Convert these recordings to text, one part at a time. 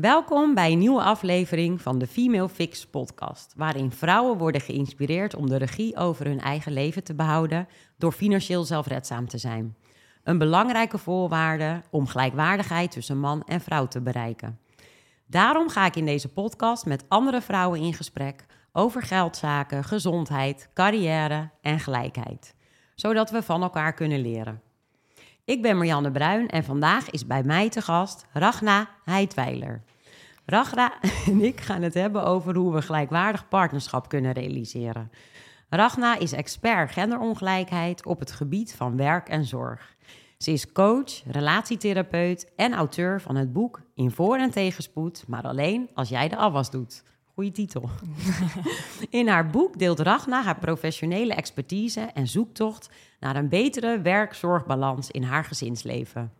Welkom bij een nieuwe aflevering van de Female Fix podcast, waarin vrouwen worden geïnspireerd om de regie over hun eigen leven te behouden door financieel zelfredzaam te zijn. Een belangrijke voorwaarde om gelijkwaardigheid tussen man en vrouw te bereiken. Daarom ga ik in deze podcast met andere vrouwen in gesprek over geldzaken, gezondheid, carrière en gelijkheid, zodat we van elkaar kunnen leren. Ik ben Marianne Bruin en vandaag is bij mij te gast Ragna Heidweiler. Ragna en ik gaan het hebben over hoe we gelijkwaardig partnerschap kunnen realiseren. Ragna is expert genderongelijkheid op het gebied van werk en zorg. Ze is coach, relatietherapeut en auteur van het boek In voor- en tegenspoed, maar alleen als jij de afwas doet. Goeie titel. In haar boek deelt Ragna haar professionele expertise en zoektocht naar een betere werk-zorgbalans in haar gezinsleven.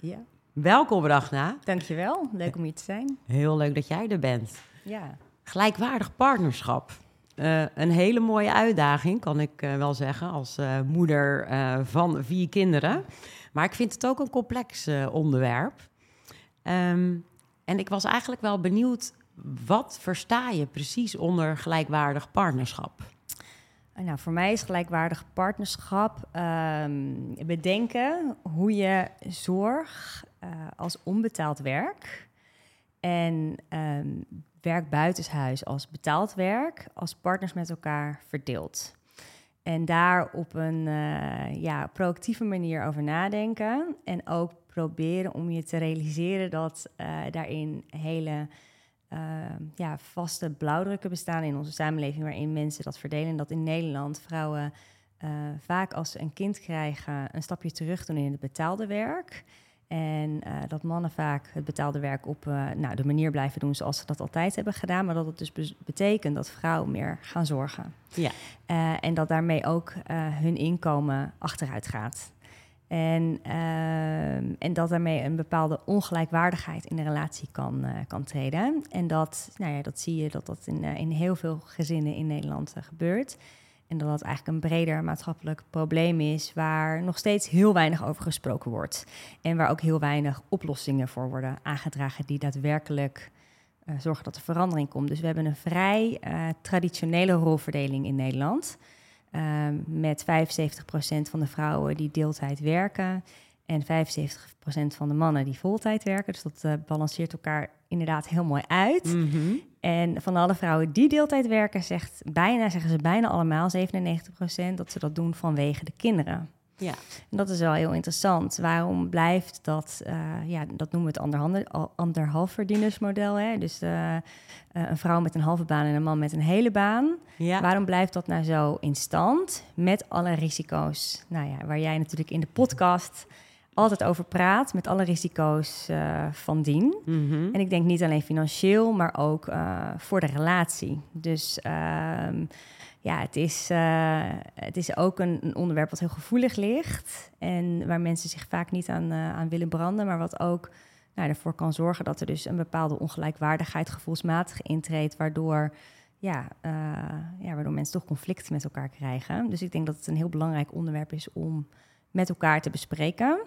Ja, Welkom Ragna. dankjewel. Leuk om hier te zijn. Heel leuk dat jij er bent. Ja, Gelijkwaardig partnerschap. Eh, een hele mooie uitdaging, kan ik eh, wel zeggen, als eh, moeder van vier kinderen. Maar ik vind het ook een complex onderwerp. Ehm, en ik was eigenlijk wel benieuwd, wat versta je precies onder gelijkwaardig partnerschap? nou voor mij is gelijkwaardig partnerschap ehm, bedenken hoe je zorg eh, als onbetaald werk en ehm, werk buitenshuis als betaald werk als partners met elkaar verdeelt. En daar op een eh, ja, proactieve manier over nadenken. En ook proberen om je te realiseren dat eh, daarin hele eh, ja, vaste blauwdrukken bestaan in onze samenleving, waarin mensen dat verdelen. Dat in Nederland vrouwen eh, vaak als ze een kind krijgen een stapje terug doen in het betaalde werk. En eh, dat mannen vaak het betaalde werk op nou, de manier blijven doen zoals ze dat altijd hebben gedaan. Maar dat het dus be- betekent dat vrouwen meer gaan zorgen. Ja. En dat daarmee ook hun inkomen achteruit gaat. En, ehm, en dat daarmee een bepaalde ongelijkwaardigheid in de relatie kan, eh, kan treden. En dat, nou ja, dat zie je dat dat in, eh, in heel veel gezinnen in Nederland eh, gebeurt. En dat dat eigenlijk een breder maatschappelijk probleem is waar nog steeds heel weinig over gesproken wordt. En waar ook heel weinig oplossingen voor worden aangedragen die daadwerkelijk zorgen dat er verandering komt. Dus we hebben een vrij traditionele rolverdeling in Nederland. Ehm, met 75% van de vrouwen die deeltijd werken en 75% van de mannen die voltijd werken. Dus dat eh, balanceert elkaar inderdaad heel mooi uit. Mhm. En van alle vrouwen die deeltijd werken, zegt bijna, zeggen ze bijna allemaal, 97%, dat ze dat doen vanwege de kinderen. Ja. En dat is wel heel interessant. Waarom blijft dat, eh, ja, dat noemen we het anderhande- al- anderhalfverdienersmodel. Hè? Dus eh, eh, een vrouw met een halve baan en een man met een hele baan. Ja. Waarom blijft dat nou zo in stand met alle risico's? Nou ja, waar jij natuurlijk in de podcast altijd over praat, met alle risico's van dien. Mhm. En ik denk niet alleen financieel, maar ook voor de relatie. Dus ehm, ja, het is, eh, het is ook een, een onderwerp wat heel gevoelig ligt. En waar mensen zich vaak niet aan, eh, aan willen branden. Maar wat ook nou, ervoor kan zorgen dat er dus een bepaalde ongelijkwaardigheid gevoelsmatig intreedt. Waardoor, ja, eh, ja, waardoor mensen toch conflicten met elkaar krijgen. Dus ik denk dat het een heel belangrijk onderwerp is om met elkaar te bespreken.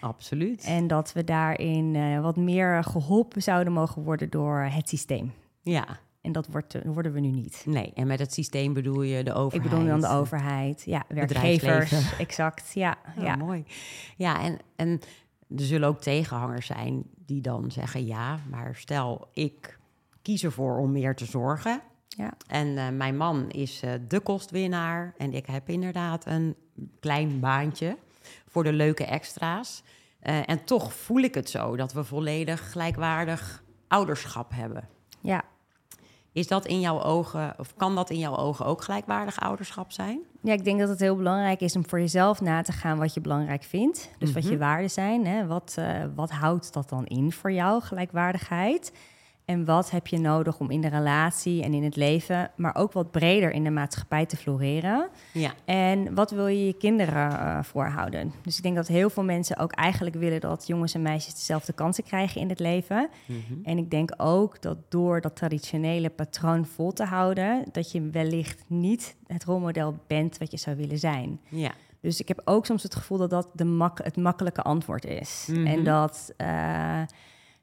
Absoluut. En dat we daarin wat meer geholpen zouden mogen worden door het systeem. Ja, En dat wordt, eh, worden we nu niet. nee. En met het systeem bedoel je de overheid? Ik bedoel aan de overheid, ja, werkgevers, exact, ja. Ja, ja. mooi. Ja, en, en er zullen ook tegenhangers zijn die dan zeggen: ja, maar stel ik kies ervoor om meer te zorgen. Ja. En eh, mijn man is eh, de kostwinnaar. En ik heb inderdaad een klein baantje voor de leuke extra's. En toch voel ik het zo dat we volledig gelijkwaardig ouderschap hebben. ja. Is dat in jouw ogen, of kan dat in jouw ogen ook gelijkwaardig ouderschap zijn? Ja, ik denk dat het heel belangrijk is om voor jezelf na te gaan wat je belangrijk vindt. Dus wat je Mhm. waarden zijn. Hè? Wat, eh, wat houdt dat dan in voor jou, gelijkwaardigheid? En wat heb je nodig om in de relatie en in het leven, maar ook wat breder in de maatschappij te floreren? Ja. En wat wil je je kinderen eh, voorhouden? Dus ik denk dat heel veel mensen ook eigenlijk willen dat jongens en meisjes dezelfde kansen krijgen in het leven. Mhm. En ik denk ook dat door dat traditionele patroon vol te houden, dat je wellicht niet het rolmodel bent wat je zou willen zijn. Ja. Dus ik heb ook soms het gevoel dat dat de mak het makkelijke antwoord is. Mhm. En dat, eh,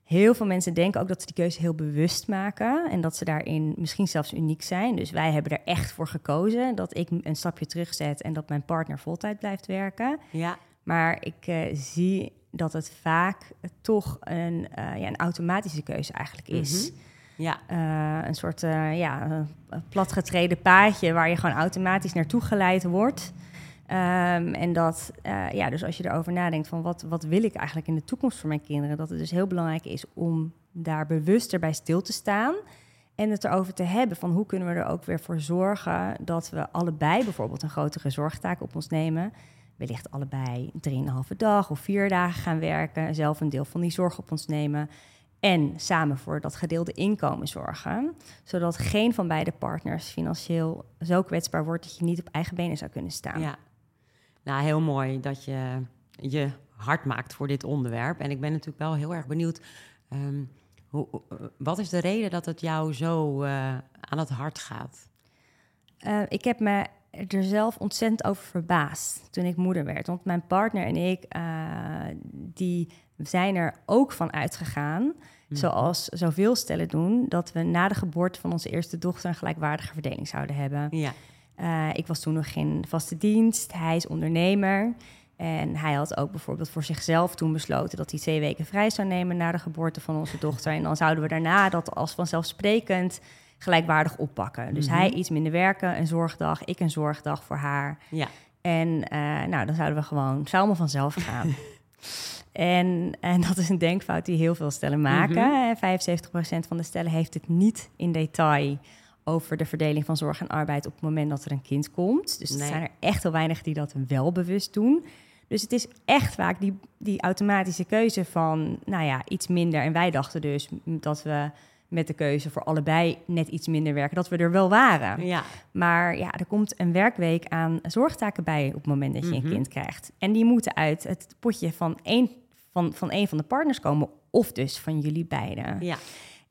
Heel veel mensen denken ook dat ze die keuze heel bewust maken en dat ze daarin misschien zelfs uniek zijn. Dus wij hebben er echt voor gekozen dat ik een stapje terugzet en dat mijn partner voltijd blijft werken. Ja. Maar ik uh, zie dat het vaak toch een, uh, ja, een automatische keuze eigenlijk is. Mhm. Ja. Uh, een soort ja, platgetreden paadje waar je gewoon automatisch naartoe geleid wordt. Um, en dat, uh, ja, dus als je erover nadenkt van wat, wat wil ik eigenlijk in de toekomst voor mijn kinderen, dat het dus heel belangrijk is om daar bewuster bij stil te staan. En het erover te hebben van hoe kunnen we er ook weer voor zorgen dat we allebei bijvoorbeeld een grotere zorgtaak op ons nemen. Wellicht allebei drieënhalve dag of vier dagen gaan werken, zelf een deel van die zorg op ons nemen. En samen voor dat gedeelde inkomen zorgen. Zodat geen van beide partners financieel zo kwetsbaar wordt dat je niet op eigen benen zou kunnen staan. Ja, nou, heel mooi dat je je hard maakt voor dit onderwerp. En ik ben natuurlijk wel heel erg benieuwd. Um, hoe, wat is de reden dat het jou zo uh, aan het hart gaat? Uh, ik heb me er zelf ontzettend over verbaasd toen ik moeder werd. Want mijn partner en ik, uh, die zijn er ook van uitgegaan, mm. zoals zoveel stellen doen, dat we na de geboorte van onze eerste dochter een gelijkwaardige verdeling zouden hebben. Ja. Uh, ik was toen nog geen vaste dienst. Hij is ondernemer. En hij had ook bijvoorbeeld voor zichzelf toen besloten dat hij twee weken vrij zou nemen na de geboorte van onze dochter. En dan zouden we daarna dat als vanzelfsprekend gelijkwaardig oppakken. Dus hij iets minder werken, een zorgdag, ik een zorgdag voor haar. Ja. En uh, nou, dan zouden we gewoon, zou allemaal vanzelf gaan. en, en dat is een denkfout die heel veel stellen maken. Mm -hmm. 75% van de stellen heeft het niet in detail over de verdeling van zorg en arbeid op het moment dat er een kind komt. Dus nee. er zijn er echt heel weinig die dat wel bewust doen. Dus het is echt vaak die, die automatische keuze van, nou ja, iets minder. En wij dachten dus dat we met de keuze voor allebei net iets minder werken, dat we er wel waren. Ja. Maar ja, er komt een werkweek aan zorgtaken bij op het moment dat je mm -hmm. een kind krijgt. En die moeten uit het potje van één van, van een van de partners komen, of dus van jullie beiden. Ja.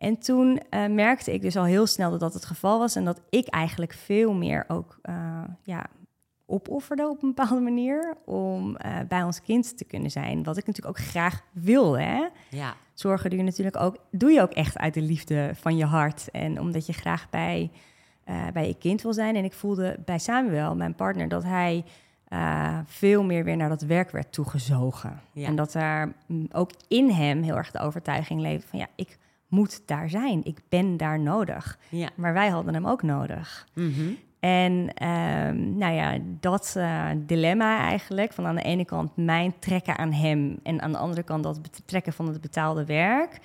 En toen uh, merkte ik dus al heel snel dat dat het geval was en dat ik eigenlijk veel meer ook uh, ja, opofferde op een bepaalde manier om uh, bij ons kind te kunnen zijn. Wat ik natuurlijk ook graag wilde. Hè? Ja. Zorgen doe je natuurlijk ook, doe je ook echt uit de liefde van je hart en omdat je graag bij, bij je kind wil zijn. En ik voelde bij Samuel, mijn partner, dat hij uh, veel meer weer naar dat werk werd toegezogen. Ja. En dat daar mm, ook in hem heel erg de overtuiging leefde van ja, ik moet daar zijn. Ik ben daar nodig. Ja. Maar wij hadden hem ook nodig. Mm -hmm. En um, nou ja, dat uh, dilemma eigenlijk, van aan de ene kant mijn trekken aan hem en aan de andere kant dat betrekken van het betaalde werk,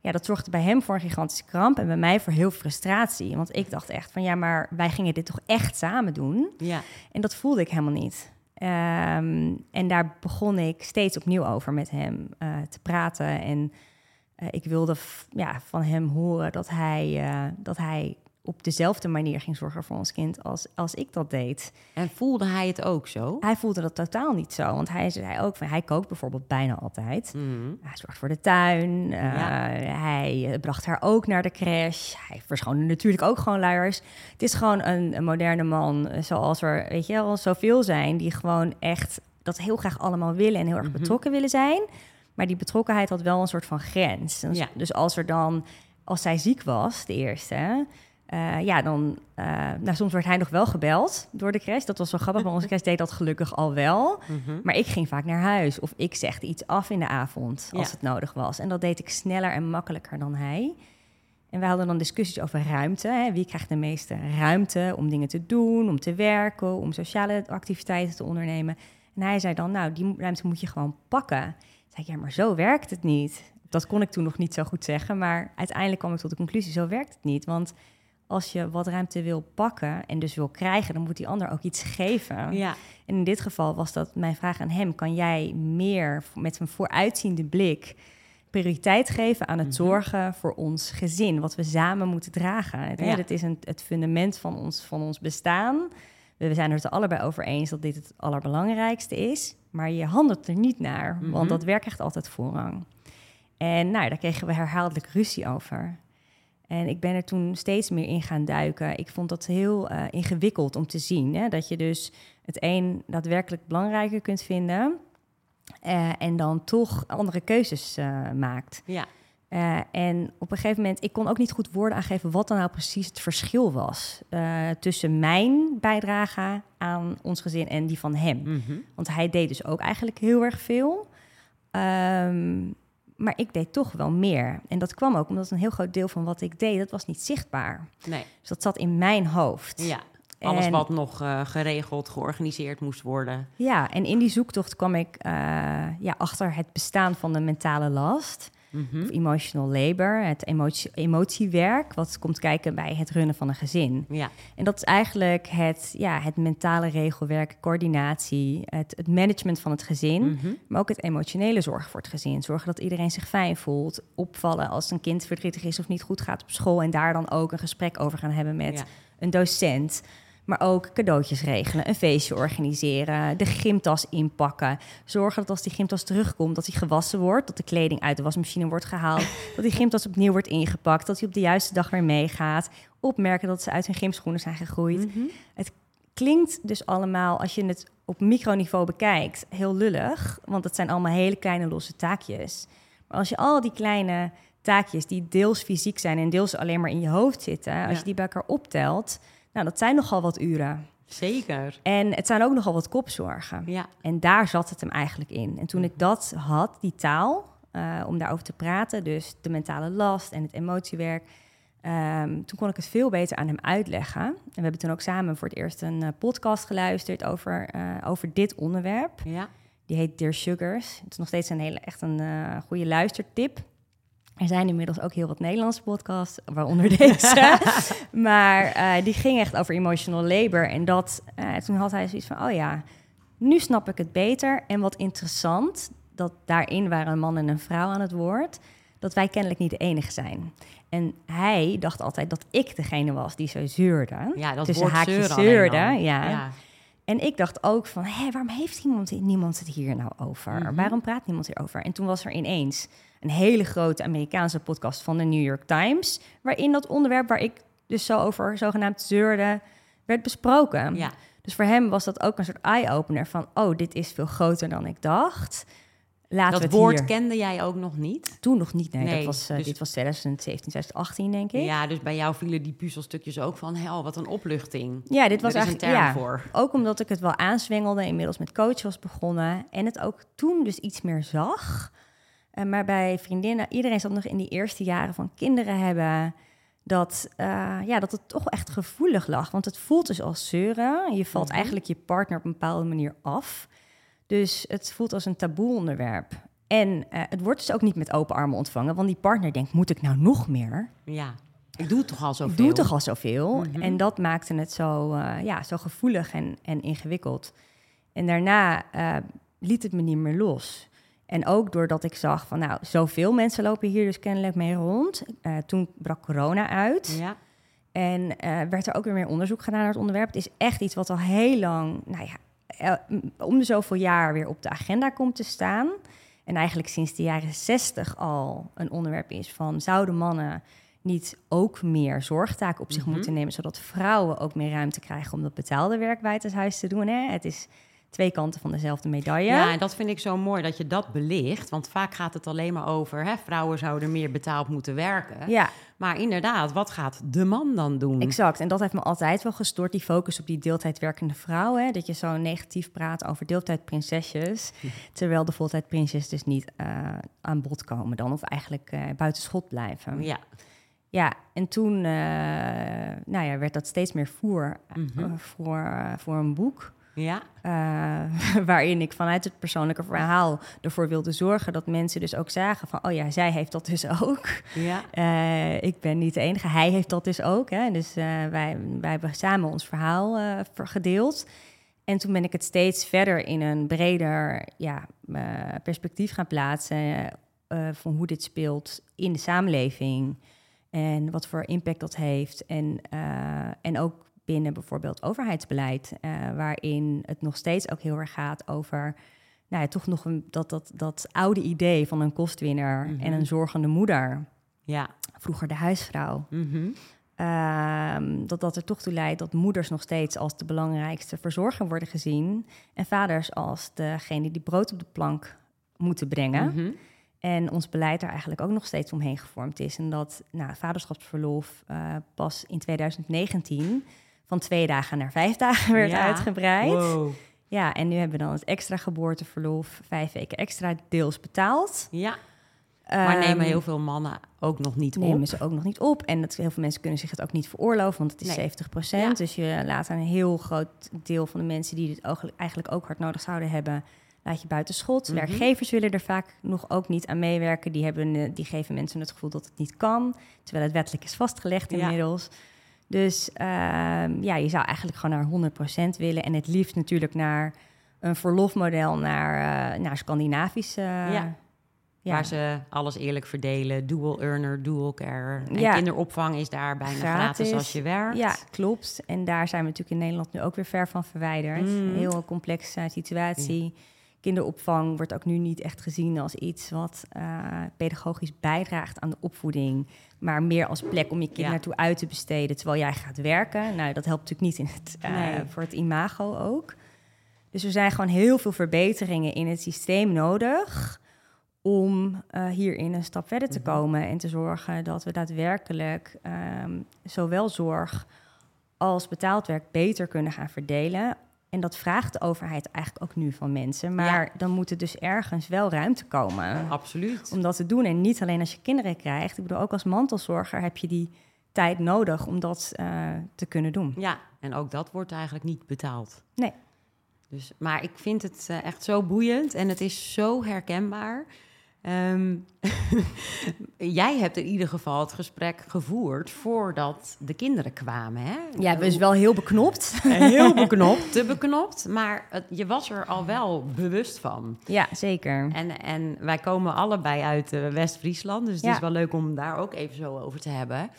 ja, dat zorgde bij hem voor een gigantische kramp en bij mij voor heel frustratie. Want ik dacht echt van ja, maar wij gingen dit toch echt samen doen? Ja. En dat voelde ik helemaal niet. Um, en daar begon ik steeds opnieuw over met hem uh, te praten en ik wilde ja, van hem horen dat hij, uh, dat hij op dezelfde manier ging zorgen voor ons kind als, als ik dat deed. En voelde hij het ook zo? Hij voelde dat totaal niet zo. Want hij zei ook van hij kookt bijvoorbeeld bijna altijd. Mm. Hij zorgt voor de tuin. Uh, ja. Hij bracht haar ook naar de crash. Hij verschoonde natuurlijk ook gewoon luiers. Het is gewoon een, een moderne man, zoals er, weet je wel, zoveel zijn die gewoon echt dat heel graag allemaal willen en heel erg Mhm. betrokken willen zijn. Maar die betrokkenheid had wel een soort van grens. Dus, Ja. dus als er dan, als zij ziek was, de eerste, eh, ja, dan, eh, nou, soms werd hij nog wel gebeld door de crash. Dat was wel grappig, maar onze crash deed dat gelukkig al wel. Mhm. Maar ik ging vaak naar huis of ik zegde iets af in de avond als Ja. het nodig was. En dat deed ik sneller en makkelijker dan hij. En we hadden dan discussies over ruimte. Hè? Wie krijgt de meeste ruimte om dingen te doen, om te werken, om sociale activiteiten te ondernemen? En hij zei dan, nou, die ruimte moet je gewoon pakken. Zei ik, ja, maar zo werkt het niet. Dat kon ik toen nog niet zo goed zeggen, maar uiteindelijk kwam ik tot de conclusie, zo werkt het niet. Want als je wat ruimte wil pakken en dus wil krijgen, dan moet die ander ook iets geven. Ja. En in dit geval was dat mijn vraag aan hem: kan jij meer met een vooruitziende blik prioriteit geven aan het Mhm. zorgen voor ons gezin, wat we samen moeten dragen? Het, Ja. is een, het fundament van ons, van ons bestaan. We zijn er het allebei over eens dat dit het allerbelangrijkste is, maar je handelt er niet naar, Mhm. want dat werk krijgt altijd voorrang. En nou, daar kregen we herhaaldelijk ruzie over. En ik ben er toen steeds meer in gaan duiken. Ik vond dat heel uh, ingewikkeld om te zien. Hè? Dat je dus het een daadwerkelijk belangrijker kunt vinden. Uh, en dan toch andere keuzes uh, maakt. Ja. Eh, en op een gegeven moment, ik kon ook niet goed woorden aangeven wat dan nou precies het verschil was eh, tussen mijn bijdrage aan ons gezin en die van hem. Mhm. Want hij deed dus ook eigenlijk heel erg veel. Ehm, maar ik deed toch wel meer. En dat kwam ook omdat een heel groot deel van wat ik deed, dat was niet zichtbaar. Nee, Dus dat zat in mijn hoofd. ja. Alles En- wat nog eh, geregeld, georganiseerd moest worden. Ja, en in die zoektocht kwam ik ja, achter het bestaan van de mentale last. Mhm. Of emotional labor, het emotie, emotiewerk, wat komt kijken bij het runnen van een gezin. Ja, En dat is eigenlijk het, ja, het mentale regelwerk, coördinatie, het, het management van het gezin, Mhm. maar ook het emotionele zorg voor het gezin. Zorgen dat iedereen zich fijn voelt, opvallen als een kind verdrietig is of niet goed gaat op school en daar dan ook een gesprek over gaan hebben met Ja. een docent. Maar ook cadeautjes regelen, een feestje organiseren, de gymtas inpakken. Zorgen dat als die gymtas terugkomt, dat die gewassen wordt, dat de kleding uit de wasmachine wordt gehaald, dat die gymtas opnieuw wordt ingepakt, dat hij op de juiste dag weer meegaat. Opmerken dat ze uit hun gymschoenen zijn gegroeid. Mhm. Klinkt dus allemaal, als je het op microniveau bekijkt, heel lullig, want het zijn allemaal hele kleine losse taakjes. Maar als je al die kleine taakjes, die deels fysiek zijn en deels alleen maar in je hoofd zitten, als Ja. je die bij elkaar optelt, nou, dat zijn nogal wat uren. Zeker. En het zijn ook nogal wat kopzorgen. Ja. En daar zat het hem eigenlijk in. En toen ik dat had, die taal, eh, om daarover te praten, dus de mentale last en het emotiewerk, ehm, toen kon ik het veel beter aan hem uitleggen. En we hebben toen ook samen voor het eerst een eh, podcast geluisterd over, eh, over dit onderwerp. Ja. Die heet Dear Sugars. Het is nog steeds een hele, echt een goede luistertip. Er zijn inmiddels ook heel wat Nederlandse podcasts, waaronder deze. maar eh, die ging echt over emotional labor. En dat, eh, toen had hij zoiets van, oh ja, nu snap ik het beter. En wat interessant, dat daarin waren een man en een vrouw aan het woord. Dat wij kennelijk niet de enige zijn. En hij dacht altijd dat ik degene was die zo zeurde. Ja, dat Tussen haakjes zeurde, ja. En ik dacht ook van, hé, waarom heeft niemand, niemand het hier nou over? Mhm. Waarom praat niemand hierover? En toen was er ineens een hele grote Amerikaanse podcast van de New York Times... waarin dat onderwerp waar ik dus zo over zogenaamd zeurde, werd besproken. Ja. Dus voor hem was dat ook een soort eye-opener van... oh, dit is veel groter dan ik dacht. Laten we Dat het woord hier... kende jij ook nog niet? Toen nog niet, nee. Nee, dat was, eh, dus- Dit was 2017, 2018, denk ik. Ja, dus bij jou vielen die puzzelstukjes ook van... Oh, wat een opluchting. Ja, dit was er is een term ja, voor. ook omdat ik het wel aanzwengelde, inmiddels met coach was begonnen en het ook toen dus iets meer zag. Eh, maar bij vriendinnen, iedereen zat nog in die eerste jaren van kinderen hebben, dat, eh, ja, dat het toch echt gevoelig lag. Want het voelt dus als zeuren. Je valt Mhm. eigenlijk je partner op een bepaalde manier af. Dus het voelt als een taboe onderwerp. En eh, het wordt dus ook niet met open armen ontvangen, want die partner denkt, moet ik nou nog meer? Ja. Ik doe toch al zoveel. Ik doe toch al zoveel. En dat maakte het zo, eh, ja, zo gevoelig en, en ingewikkeld. En daarna liet het me niet meer los. En ook doordat ik zag van, nou, zoveel mensen lopen hier dus kennelijk mee rond. Eh, toen brak corona uit. Ja. En eh, werd er ook weer meer onderzoek gedaan naar het onderwerp. Het is echt iets wat al heel lang, nou ja, om de zoveel jaar weer op de agenda komt te staan. En eigenlijk sinds de jaren zestig al een onderwerp is van zouden mannen niet ook meer zorgtaken op zich Mhm. moeten nemen, zodat vrouwen ook meer ruimte krijgen om dat betaalde werk buitenshuis te doen. Hè? Het is twee kanten van dezelfde medaille. Ja, en dat vind ik zo mooi dat je dat belicht. Want vaak gaat het alleen maar over... Hè, vrouwen zouden meer betaald moeten werken. ja. Maar inderdaad, wat gaat de man dan doen? Exact, en dat heeft me altijd wel gestoord, die focus op die deeltijdwerkende vrouw. Hè? Dat je zo negatief praat over deeltijdprinsesjes, terwijl de voltijdprinsjes dus niet eh, aan bod komen dan, of eigenlijk eh buiten schot blijven. Ja. Ja, en toen eh, nou ja, werd dat steeds meer voer eh, Mhm. voor, eh, voor een boek. Ja. eh, waarin ik vanuit het persoonlijke verhaal ervoor wilde zorgen dat mensen dus ook zagen van, oh ja, zij heeft dat dus ook. Ja. Eh, ik ben niet de enige. Hij heeft dat dus ook. Hè? Dus eh, wij, wij hebben samen ons verhaal ver- gedeeld. En toen ben ik het steeds verder in een breder ja, perspectief gaan plaatsen. van hoe dit speelt in de samenleving. En wat voor impact dat heeft. En, en ook binnen bijvoorbeeld overheidsbeleid. eh, waarin het nog steeds ook heel erg gaat over nou ja, toch nog een, dat, dat, dat oude idee van een kostwinner Mhm. en een zorgende moeder. Ja. Vroeger de huisvrouw. Mhm. Ehm, dat dat er toch toe leidt dat moeders nog steeds als de belangrijkste verzorger worden gezien. En vaders als degene die brood op de plank moeten brengen. Mhm. En ons beleid daar eigenlijk ook nog steeds omheen gevormd is. En dat nou, vaderschapsverlof uh, pas in 2019 van twee dagen naar vijf dagen werd uitgebreid. Wow. Ja, en nu hebben we dan het extra geboorteverlof, vijf weken extra, deels betaald. Ja. Maar nemen Ehm, heel veel mannen ook nog niet nemen op. ze ook nog niet op. En dat, heel veel mensen kunnen zich het ook niet veroorloven, want het is Nee. 70 Ja. Dus je laat een heel groot deel van de mensen die dit ook- eigenlijk ook hard nodig zouden hebben, laat je buiten schot. Mhm. Werkgevers willen er vaak nog ook niet aan meewerken. Die, hebben, eh, die geven mensen het gevoel dat het niet kan, terwijl het wettelijk is vastgelegd Ja. Dus ehm, ja, je zou eigenlijk gewoon naar 100% willen. En het liefst natuurlijk naar een verlofmodel naar, eh, naar Scandinavische... Ja. ja, Waar ze alles eerlijk verdelen. Dual earner, dual care. En Ja. kinderopvang is daar bijna gratis, Gratis. als je werkt. Ja, klopt. En daar zijn we natuurlijk in Nederland nu ook weer ver van verwijderd. Mm. Een heel complexe situatie. Kinderopvang wordt ook nu niet echt gezien als iets wat eh, pedagogisch bijdraagt aan de opvoeding. Maar meer als plek om je kind Ja. naartoe uit te besteden terwijl jij gaat werken. Nou, dat helpt natuurlijk niet in het, eh, Nee. voor het imago ook. Dus er zijn gewoon heel veel verbeteringen in het systeem nodig om eh, hierin een stap verder te Mhm. komen en te zorgen dat we daadwerkelijk ehm, zowel zorg als betaald werk beter kunnen gaan verdelen. En dat vraagt de overheid eigenlijk ook nu van mensen. Maar dan moet er dus ergens wel ruimte komen Absoluut. om dat te doen. En niet alleen als je kinderen krijgt. Ik bedoel, ook als mantelzorger heb je die tijd nodig om dat eh, te kunnen doen. Ja, en ook dat wordt eigenlijk niet betaald. Nee. Dus, maar ik vind het eh, echt zo boeiend en het is zo herkenbaar. Ehm, jij hebt in ieder geval het gesprek gevoerd voordat de kinderen kwamen. Hè? Ja, is wel heel beknopt. Heel beknopt, te beknopt, maar het- je was er al wel bewust van. Ja, zeker. En, en wij komen allebei uit eh, West-Friesland, dus het Ja. is wel leuk om daar ook even zo over te hebben.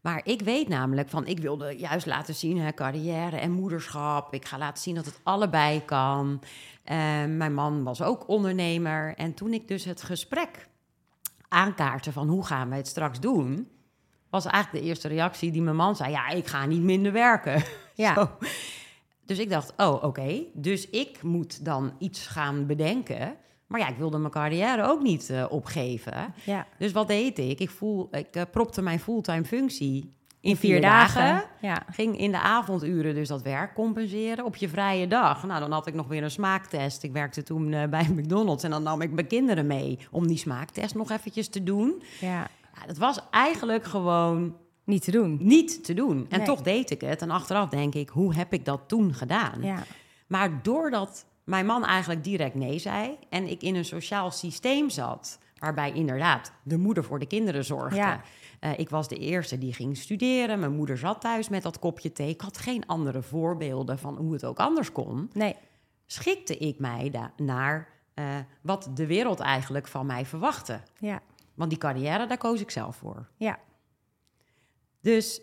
Maar ik weet namelijk van, ik wilde juist laten zien, hè, carrière en moederschap. Ik ga laten zien dat het allebei kan. Eh, mijn man was ook ondernemer. En toen ik dus het gesprek aankaartte van hoe gaan we het straks doen, was eigenlijk de eerste reactie die mijn man zei: Ja, ik ga niet minder werken. Ja. Zo. Dus ik dacht: Oh, oké. Dus ik moet dan iets gaan bedenken. Maar ja, ik wilde mijn carrière ook niet eh, opgeven. Ja. Dus wat deed ik? Ik, voel, ik eh, propte mijn fulltime functie in, vier, dagen. Ja. Ging in de avonduren dus dat werk compenseren op je vrije dag. Nou, dan had ik nog weer een smaaktest. Ik werkte toen eh, bij McDonald's en dan nam ik mijn kinderen mee om die smaaktest nog eventjes te doen. ja. Ja, dat was eigenlijk gewoon Niet te doen. niet te doen. En Nee. toch deed ik het. En achteraf denk ik, hoe heb ik dat toen gedaan? Ja. Maar doordat mijn man eigenlijk direct nee zei en ik in een sociaal systeem zat, waarbij inderdaad de moeder voor de kinderen zorgde. Ja. Eh, ik was de eerste die ging studeren. Mijn moeder zat thuis met dat kopje thee. Ik had geen andere voorbeelden van hoe het ook anders kon. Nee. Schikte ik mij naar eh, wat de wereld eigenlijk van mij verwachtte. Ja. Want die carrière, daar koos ik zelf voor. Ja. Dus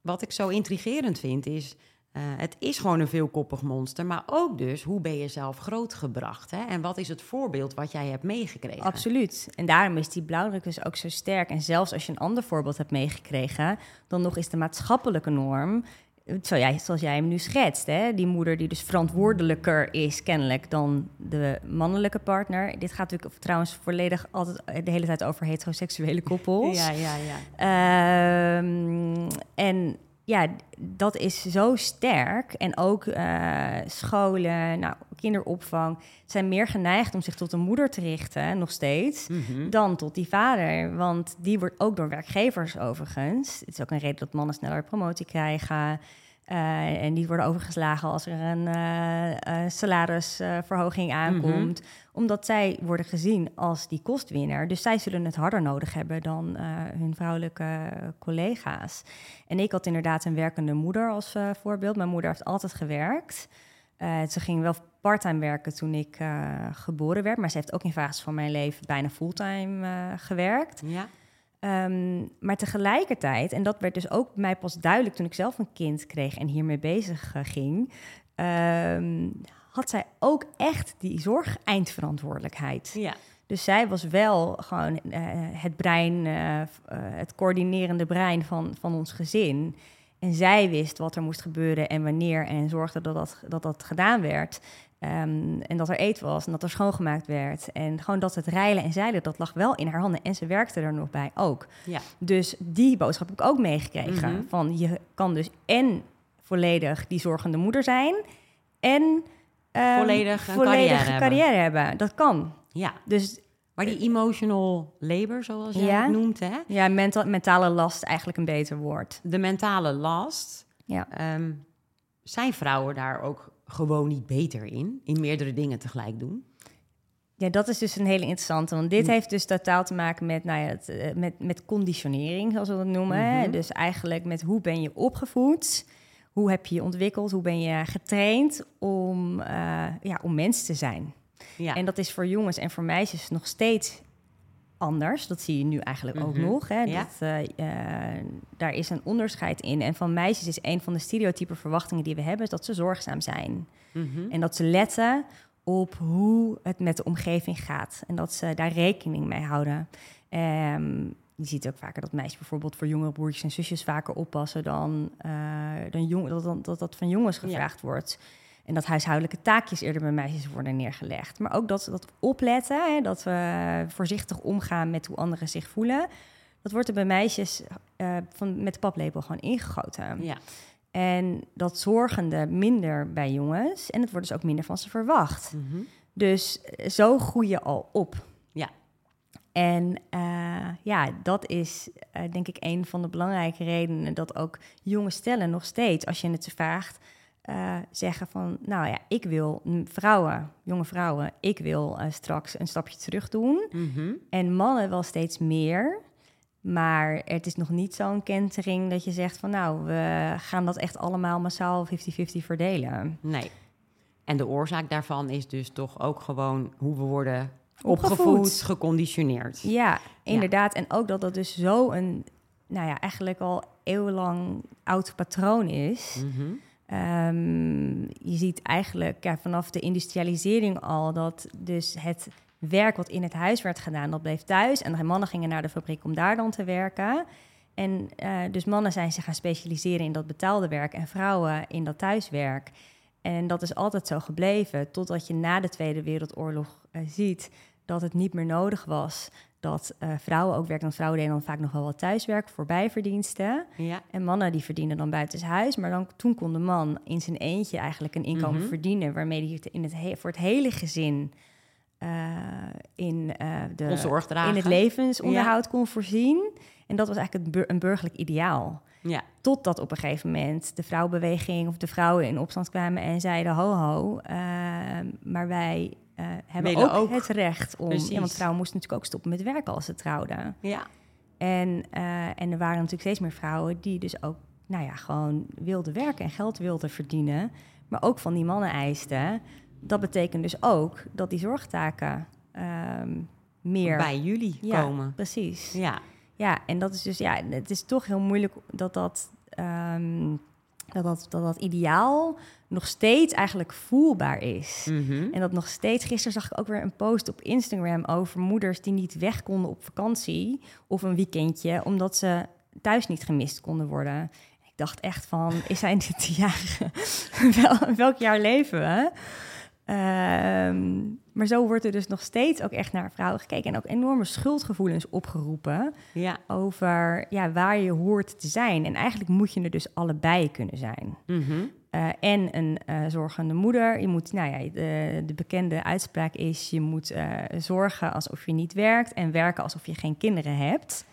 wat ik zo intrigerend vind is... eh, het is gewoon een veelkoppig monster, maar ook dus hoe ben je zelf grootgebracht? Hè? En wat is het voorbeeld wat jij hebt meegekregen? Absoluut. En daarom is die blauwdruk dus ook zo sterk. En zelfs als je een ander voorbeeld hebt meegekregen, dan nog is de maatschappelijke norm, zoals jij hem nu schetst, hè? die moeder die dus verantwoordelijker is kennelijk dan de mannelijke partner. Dit gaat natuurlijk trouwens volledig altijd de hele tijd over heteroseksuele koppels. Ja, ja, ja. Ehm, en ja, dat is zo sterk. En ook eh, scholen, nou, kinderopvang zijn meer geneigd om zich tot een moeder te richten, nog steeds, Mhm. dan tot die vader. Want die wordt ook door werkgevers overigens. Het is ook een reden dat mannen sneller promotie krijgen. Eh, en die worden overgeslagen als er een eh, eh, salarisverhoging aankomt. Omdat zij worden gezien als die kostwinner. Dus zij zullen het harder nodig hebben dan hun vrouwelijke collega's. En ik had inderdaad een werkende moeder als voorbeeld. Mijn moeder heeft altijd gewerkt. Ze ging wel parttime werken toen ik geboren werd. Maar ze heeft ook in fases van mijn leven bijna fulltime gewerkt. Ja. Ehm, maar tegelijkertijd, en dat werd dus ook mij pas duidelijk toen ik zelf een kind kreeg en hiermee bezig eh, ging, ehm, had zij ook echt die zorg-eindverantwoordelijkheid. ja. Dus zij was wel gewoon eh, het brein, eh, het coördinerende brein van, van ons gezin. En zij wist wat er moest gebeuren en wanneer en zorgde dat dat, dat, dat gedaan werd. Ehm, en dat er eten was en dat er schoongemaakt werd. En gewoon dat het rijlen en zeilen, dat lag wel in haar handen. En ze werkte er nog bij ook. Ja. Dus die boodschap heb ik ook meegekregen. Mhm. Van je kan dus en volledig die zorgende moeder zijn... en ehm, Volledig een volledige carrière hebben. carrière hebben. Dat kan. ja. Dus Maar die emotional labor, zoals jij Ja. het noemt, hè? ja, menta- mentale last eigenlijk een beter woord. de mentale last. Ja. Ehm, zijn vrouwen daar ook gewoon niet beter in? In meerdere dingen tegelijk doen? Ja, dat is dus een hele interessante. Want dit Hm. heeft dus totaal te maken met, nou ja, het, eh, met, met conditionering, zoals we dat noemen. Mhm. Dus eigenlijk met hoe ben je opgevoed? Hoe heb je je ontwikkeld? Hoe ben je getraind om, eh, ja, om mens te zijn? Ja. En dat is voor jongens en voor meisjes nog steeds anders. Dat zie je nu eigenlijk ook Mhm. nog. Hè? Ja. Dat, eh, eh, daar is een onderscheid in. En van meisjes is een van de stereotype verwachtingen die we hebben... is dat ze zorgzaam zijn. Mhm. En dat ze letten op hoe het met de omgeving gaat. En dat ze daar rekening mee houden. Ehm, je ziet ook vaker dat meisjes bijvoorbeeld voor jongere broertjes en zusjes vaker oppassen dan, eh, dan jong, dat, dat, dat dat van jongens Ja. gevraagd wordt. En dat huishoudelijke taakjes eerder bij meisjes worden neergelegd. Maar ook dat, dat opletten, hè, dat we voorzichtig omgaan met hoe anderen zich voelen. Dat wordt er bij meisjes eh, van, met de paplepel gewoon ingegoten. Ja. En dat zorgende minder bij jongens. En het wordt dus ook minder van ze verwacht. Mhm. Dus eh, zo groei je al op. Ja. En eh, ja, dat is denk ik een van de belangrijke redenen dat ook jonge stellen nog steeds, als je het ze vraagt, eh, zeggen van, nou ja, ik wil mm, vrouwen, jonge vrouwen, ik wil eh, straks een stapje terug doen. Mhm. En mannen wel steeds meer. Maar het is nog niet zo'n kentering dat je zegt van nou, we gaan dat echt allemaal massaal 50-50 verdelen. Nee. En de oorzaak daarvan is dus toch ook gewoon hoe we worden Opgevoed. opgevoed, geconditioneerd. Ja, inderdaad. En ook dat dat dus zo een, nou ja, eigenlijk al eeuwenlang oud patroon is. Mhm. Ehm, je ziet eigenlijk ja, vanaf de industrialisering al dat dus het werk wat in het huis werd gedaan, dat bleef thuis. En de mannen gingen naar de fabriek om daar dan te werken. En eh, dus mannen zijn zich gaan specialiseren in dat betaalde werk en vrouwen in dat thuiswerk. En dat is altijd zo gebleven, totdat je na de Tweede Wereldoorlog eh, ziet dat het niet meer nodig was dat eh, vrouwen ook werken. Want vrouwen deden dan vaak nog wel wat thuiswerk voor bijverdiensten. Ja. En mannen die verdienen dan buitenshuis. Maar dan, toen kon de man in zijn eentje eigenlijk een inkomen Mhm. verdienen... waarmee hij in het he- voor het hele gezin eh, in, eh, de, in het levensonderhoud kon voorzien. En dat was eigenlijk het bur- een burgerlijk ideaal. Ja. Totdat op een gegeven moment de vrouwenbeweging of de vrouwen in opstand kwamen en zeiden: Ho, ho, eh, maar wij eh, hebben ook, ook. het recht om. Ja, want vrouwen moesten natuurlijk ook stoppen met werken als ze trouwden. Ja. En, eh, en er waren natuurlijk steeds meer vrouwen die dus ook, nou ja, gewoon wilden werken en geld wilden verdienen, maar ook van die mannen eisten. Dat betekent dus ook dat die zorgtaken ehm, meer Bij jullie Ja, komen. Precies. Ja. Ja, en dat is dus, ja, het is toch heel moeilijk dat dat, ehm, dat, dat, dat, dat ideaal nog steeds eigenlijk voelbaar is. Mhm. En dat nog steeds, gisteren zag ik ook weer een post op Instagram over moeders die niet weg konden op vakantie of een weekendje, omdat ze thuis niet gemist konden worden. Ik dacht echt van, is zijn dit jaren? Wel, welk jaar leven we? Ehm, maar zo wordt er dus nog steeds ook echt naar vrouwen gekeken en ook enorme schuldgevoelens opgeroepen Ja. over ja, waar je hoort te zijn. En eigenlijk moet je er dus allebei kunnen zijn. Mhm. Eh, en een eh, zorgende moeder. Je moet, nou ja, de, de bekende uitspraak is: je moet eh, zorgen alsof je niet werkt en werken alsof je geen kinderen hebt.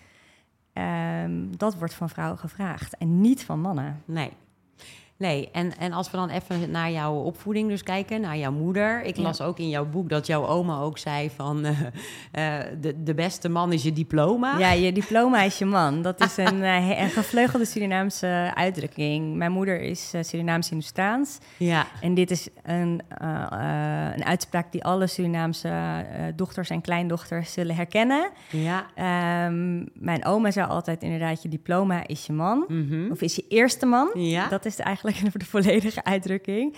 Ehm, dat wordt van vrouwen gevraagd en niet van mannen. Nee. Nee, en, en als we dan even naar jouw opvoeding dus kijken, naar jouw moeder. Ik Ja. las ook in jouw boek dat jouw oma ook zei van... eh, eh, de, de beste man is je diploma. Ja, je diploma is je man. Dat is een, eh, een gevleugelde Surinaamse uitdrukking. Mijn moeder is Surinaams-Hindoestaans. Ja. En dit is een, een uitspraak die alle Surinaamse dochters en kleindochters zullen herkennen. Ja. Ehm, mijn oma zei altijd inderdaad, je diploma is je man. Mhm. Of is je eerste man. Ja. Dat is eigenlijk de volledige uitdrukking.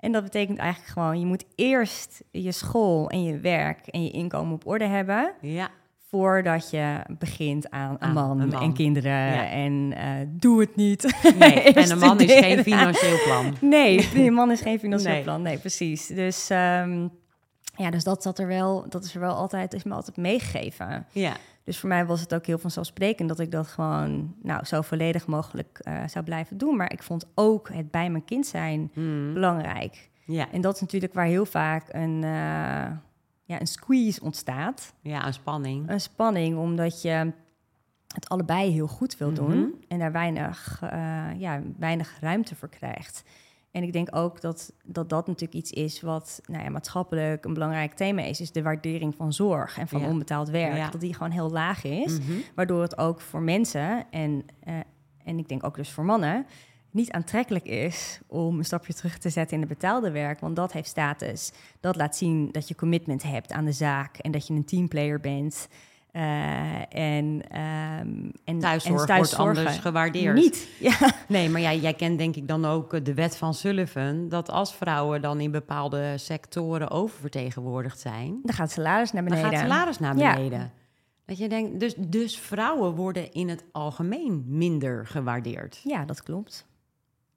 En dat betekent eigenlijk gewoon, je moet eerst je school en je werk en je inkomen op orde hebben... Ja. voordat je begint aan een, man, een man. en kinderen Ja. en eh, doe het niet. Nee, en een man is geen financieel plan. Nee, een man is geen financieel Nee. plan. Nee, precies. Dus ehm, ja, dus dat zat er wel, dat is er wel altijd, is me altijd meegegeven. Ja, Dus voor mij was het ook heel vanzelfsprekend dat ik dat gewoon nou, zo volledig mogelijk eh, zou blijven doen. Maar ik vond ook het bij mijn kind zijn Mm. belangrijk. ja. En dat is natuurlijk waar heel vaak een, eh, ja, een squeeze ontstaat. ja, een spanning. Een spanning, omdat je het allebei heel goed wil doen Mhm. en daar weinig, eh, ja, weinig ruimte voor krijgt. En ik denk ook dat dat, dat natuurlijk iets is wat nou ja, maatschappelijk een belangrijk thema is, is de waardering van zorg en van Ja. onbetaald werk. Ja. Dat die gewoon heel laag is, Mhm. waardoor het ook voor mensen en, eh, en ik denk ook dus voor mannen niet aantrekkelijk is om een stapje terug te zetten in het betaalde werk, want dat heeft status. Dat laat zien dat je commitment hebt aan de zaak en dat je een teamplayer bent. Eh, en, ehm en Thuiszorg en wordt anders gewaardeerd. Niet. Ja. Nee, maar jij, jij kent denk ik dan ook eh, de wet van Sullivan... dat als vrouwen dan in bepaalde sectoren oververtegenwoordigd zijn... Dan gaat salaris naar dan beneden. gaat het salaris naar Ja. beneden. Dat je denkt, dus, dus vrouwen worden in het algemeen minder gewaardeerd. Ja, dat klopt.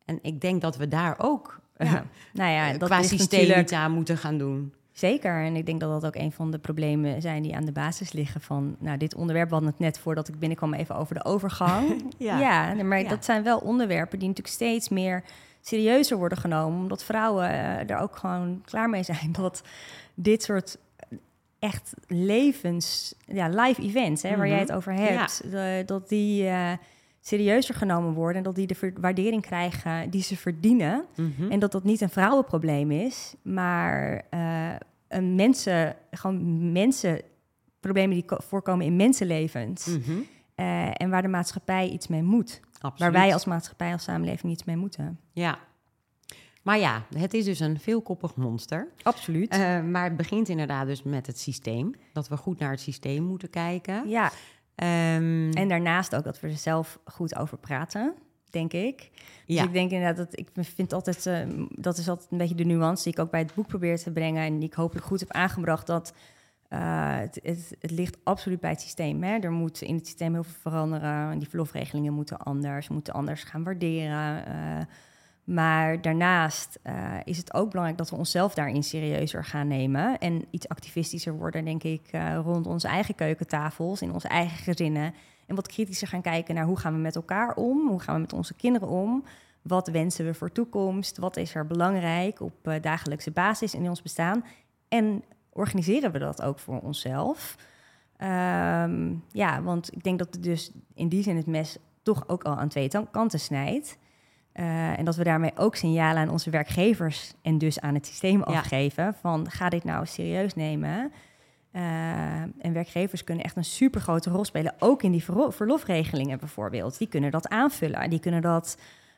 En ik denk dat we daar ook eh, Ja. nou ja, dat qua systeem aan moeten gaan doen. Zeker. En ik denk dat dat ook een van de problemen zijn die aan de basis liggen van... Nou, dit onderwerp, we hadden het net voordat ik binnenkwam even over de overgang. Ja. ja maar Ja. dat zijn wel onderwerpen die natuurlijk steeds meer serieuzer worden genomen. Omdat vrouwen eh, er ook gewoon klaar mee zijn dat dit soort echt levens, ja, live events, hè, waar jij Mhm. het over hebt, de- dat die eh, serieuzer genomen worden en dat die de waardering krijgen die ze verdienen. Mhm. En dat dat niet een vrouwenprobleem is, maar eh, een mensen, gewoon mensen, problemen die ko- voorkomen in mensenlevens. Mhm. Eh, en waar de maatschappij iets mee moet. Absoluut. Waar wij als maatschappij, als samenleving iets mee moeten. Ja. Maar ja, het is dus een veelkoppig monster. Absoluut. Eh, maar het begint inderdaad dus met het systeem. Dat we goed naar het systeem moeten kijken. ja, Ehm, en daarnaast ook dat we er zelf goed over praten, denk ik. Dus ja. ik denk inderdaad dat ik vind altijd, eh, dat is altijd een beetje de nuance die ik ook bij het boek probeer te brengen. En die ik hopelijk goed heb aangebracht. Dat eh, het, het, het ligt absoluut bij het systeem. Hè? Er moet in het systeem heel veel veranderen. Die verlofregelingen moeten anders, moeten anders gaan waarderen. eh, maar daarnaast is het ook belangrijk dat we onszelf daarin serieuzer gaan nemen. En iets activistischer worden, denk ik, rond onze eigen keukentafels, in onze eigen gezinnen. En wat kritischer gaan kijken naar hoe gaan we met elkaar om? Hoe gaan we met onze kinderen om? Wat wensen we voor toekomst? Wat is er belangrijk op eh, dagelijkse basis in ons bestaan? En organiseren we dat ook voor onszelf? Ehm, ja, want ik denk dat het dus in die zin het mes toch ook al aan twee kanten snijdt. Eh, en dat we daarmee ook signalen aan onze werkgevers en dus aan het systeem Ja. afgeven van ga dit nou serieus nemen. Eh, en werkgevers kunnen echt een super grote rol spelen, ook in die verlo- verlofregelingen bijvoorbeeld. Die kunnen dat aanvullen, die kunnen dat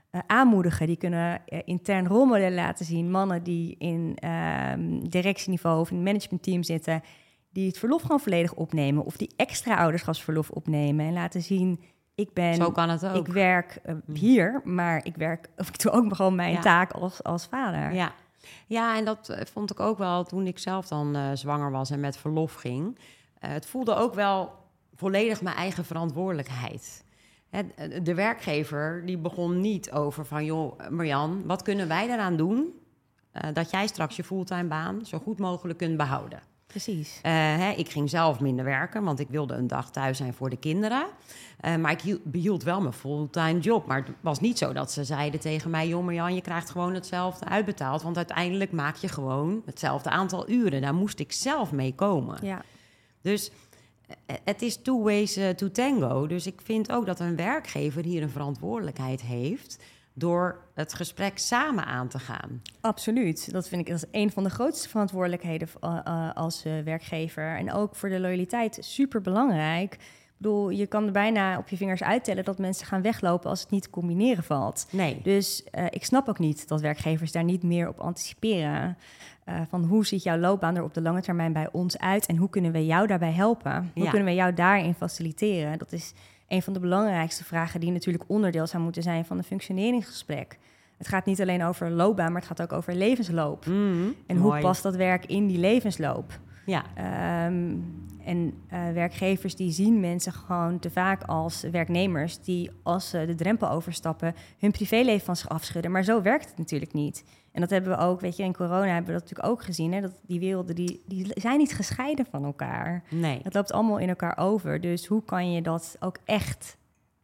eh, aanmoedigen, die kunnen eh, intern rolmodellen laten zien. Mannen die in ehm, directieniveau of in het managementteam zitten, die het verlof gewoon volledig opnemen of die extra ouderschapsverlof opnemen en laten zien. Ik ben Zo kan het ook. ik werk eh, hier, maar ik werk, of ik doe ook gewoon mijn Ja. taak als, als vader. Ja. Ja, en dat eh, vond ik ook wel toen ik zelf dan eh, zwanger was en met verlof ging. Eh, het voelde ook wel volledig mijn eigen verantwoordelijkheid. Hè, de werkgever die begon niet over van... joh, Marjan, wat kunnen wij eraan doen... dat jij straks je fulltime baan zo goed mogelijk kunt behouden. Precies. Eh, hè, ik ging zelf minder werken, want ik wilde een dag thuis zijn voor de kinderen. Eh, maar ik hield, behield wel mijn fulltime job. Maar het was niet zo dat ze zeiden tegen mij... joh Marjan, je krijgt gewoon hetzelfde uitbetaald... want uiteindelijk maak je gewoon hetzelfde aantal uren. Daar moest ik zelf mee komen. Ja. Dus eh, het is two ways to tango. Dus ik vind ook dat een werkgever hier een verantwoordelijkheid heeft... door het gesprek samen aan te gaan. Absoluut. Dat vind ik dat is een van de grootste verantwoordelijkheden uh, uh, als uh, werkgever. En ook voor de loyaliteit super belangrijk. Ik bedoel, je kan er bijna op je vingers uittellen dat mensen gaan weglopen als het niet te combineren valt. Nee. Dus uh, ik snap ook niet dat werkgevers daar niet meer op anticiperen. Uh, van hoe ziet jouw loopbaan er op de lange termijn bij ons uit en hoe kunnen we jou daarbij helpen? Hoe Ja. kunnen we jou daarin faciliteren? Dat is een van de belangrijkste vragen die natuurlijk onderdeel zou moeten zijn van een functioneringsgesprek. Het gaat niet alleen over loopbaan, maar het gaat ook over levensloop. Mhm. En hoe past dat werk in die levensloop? Ja. Ehm, en eh, werkgevers die zien mensen gewoon te vaak als werknemers die als ze de drempel overstappen hun privéleven van zich afschudden. Maar zo werkt het natuurlijk niet. En dat hebben we ook, weet je, in corona hebben we dat natuurlijk ook gezien. Hè, dat die werelden die, die zijn niet gescheiden van elkaar. Nee. Het loopt allemaal in elkaar over. Dus hoe kan je dat ook echt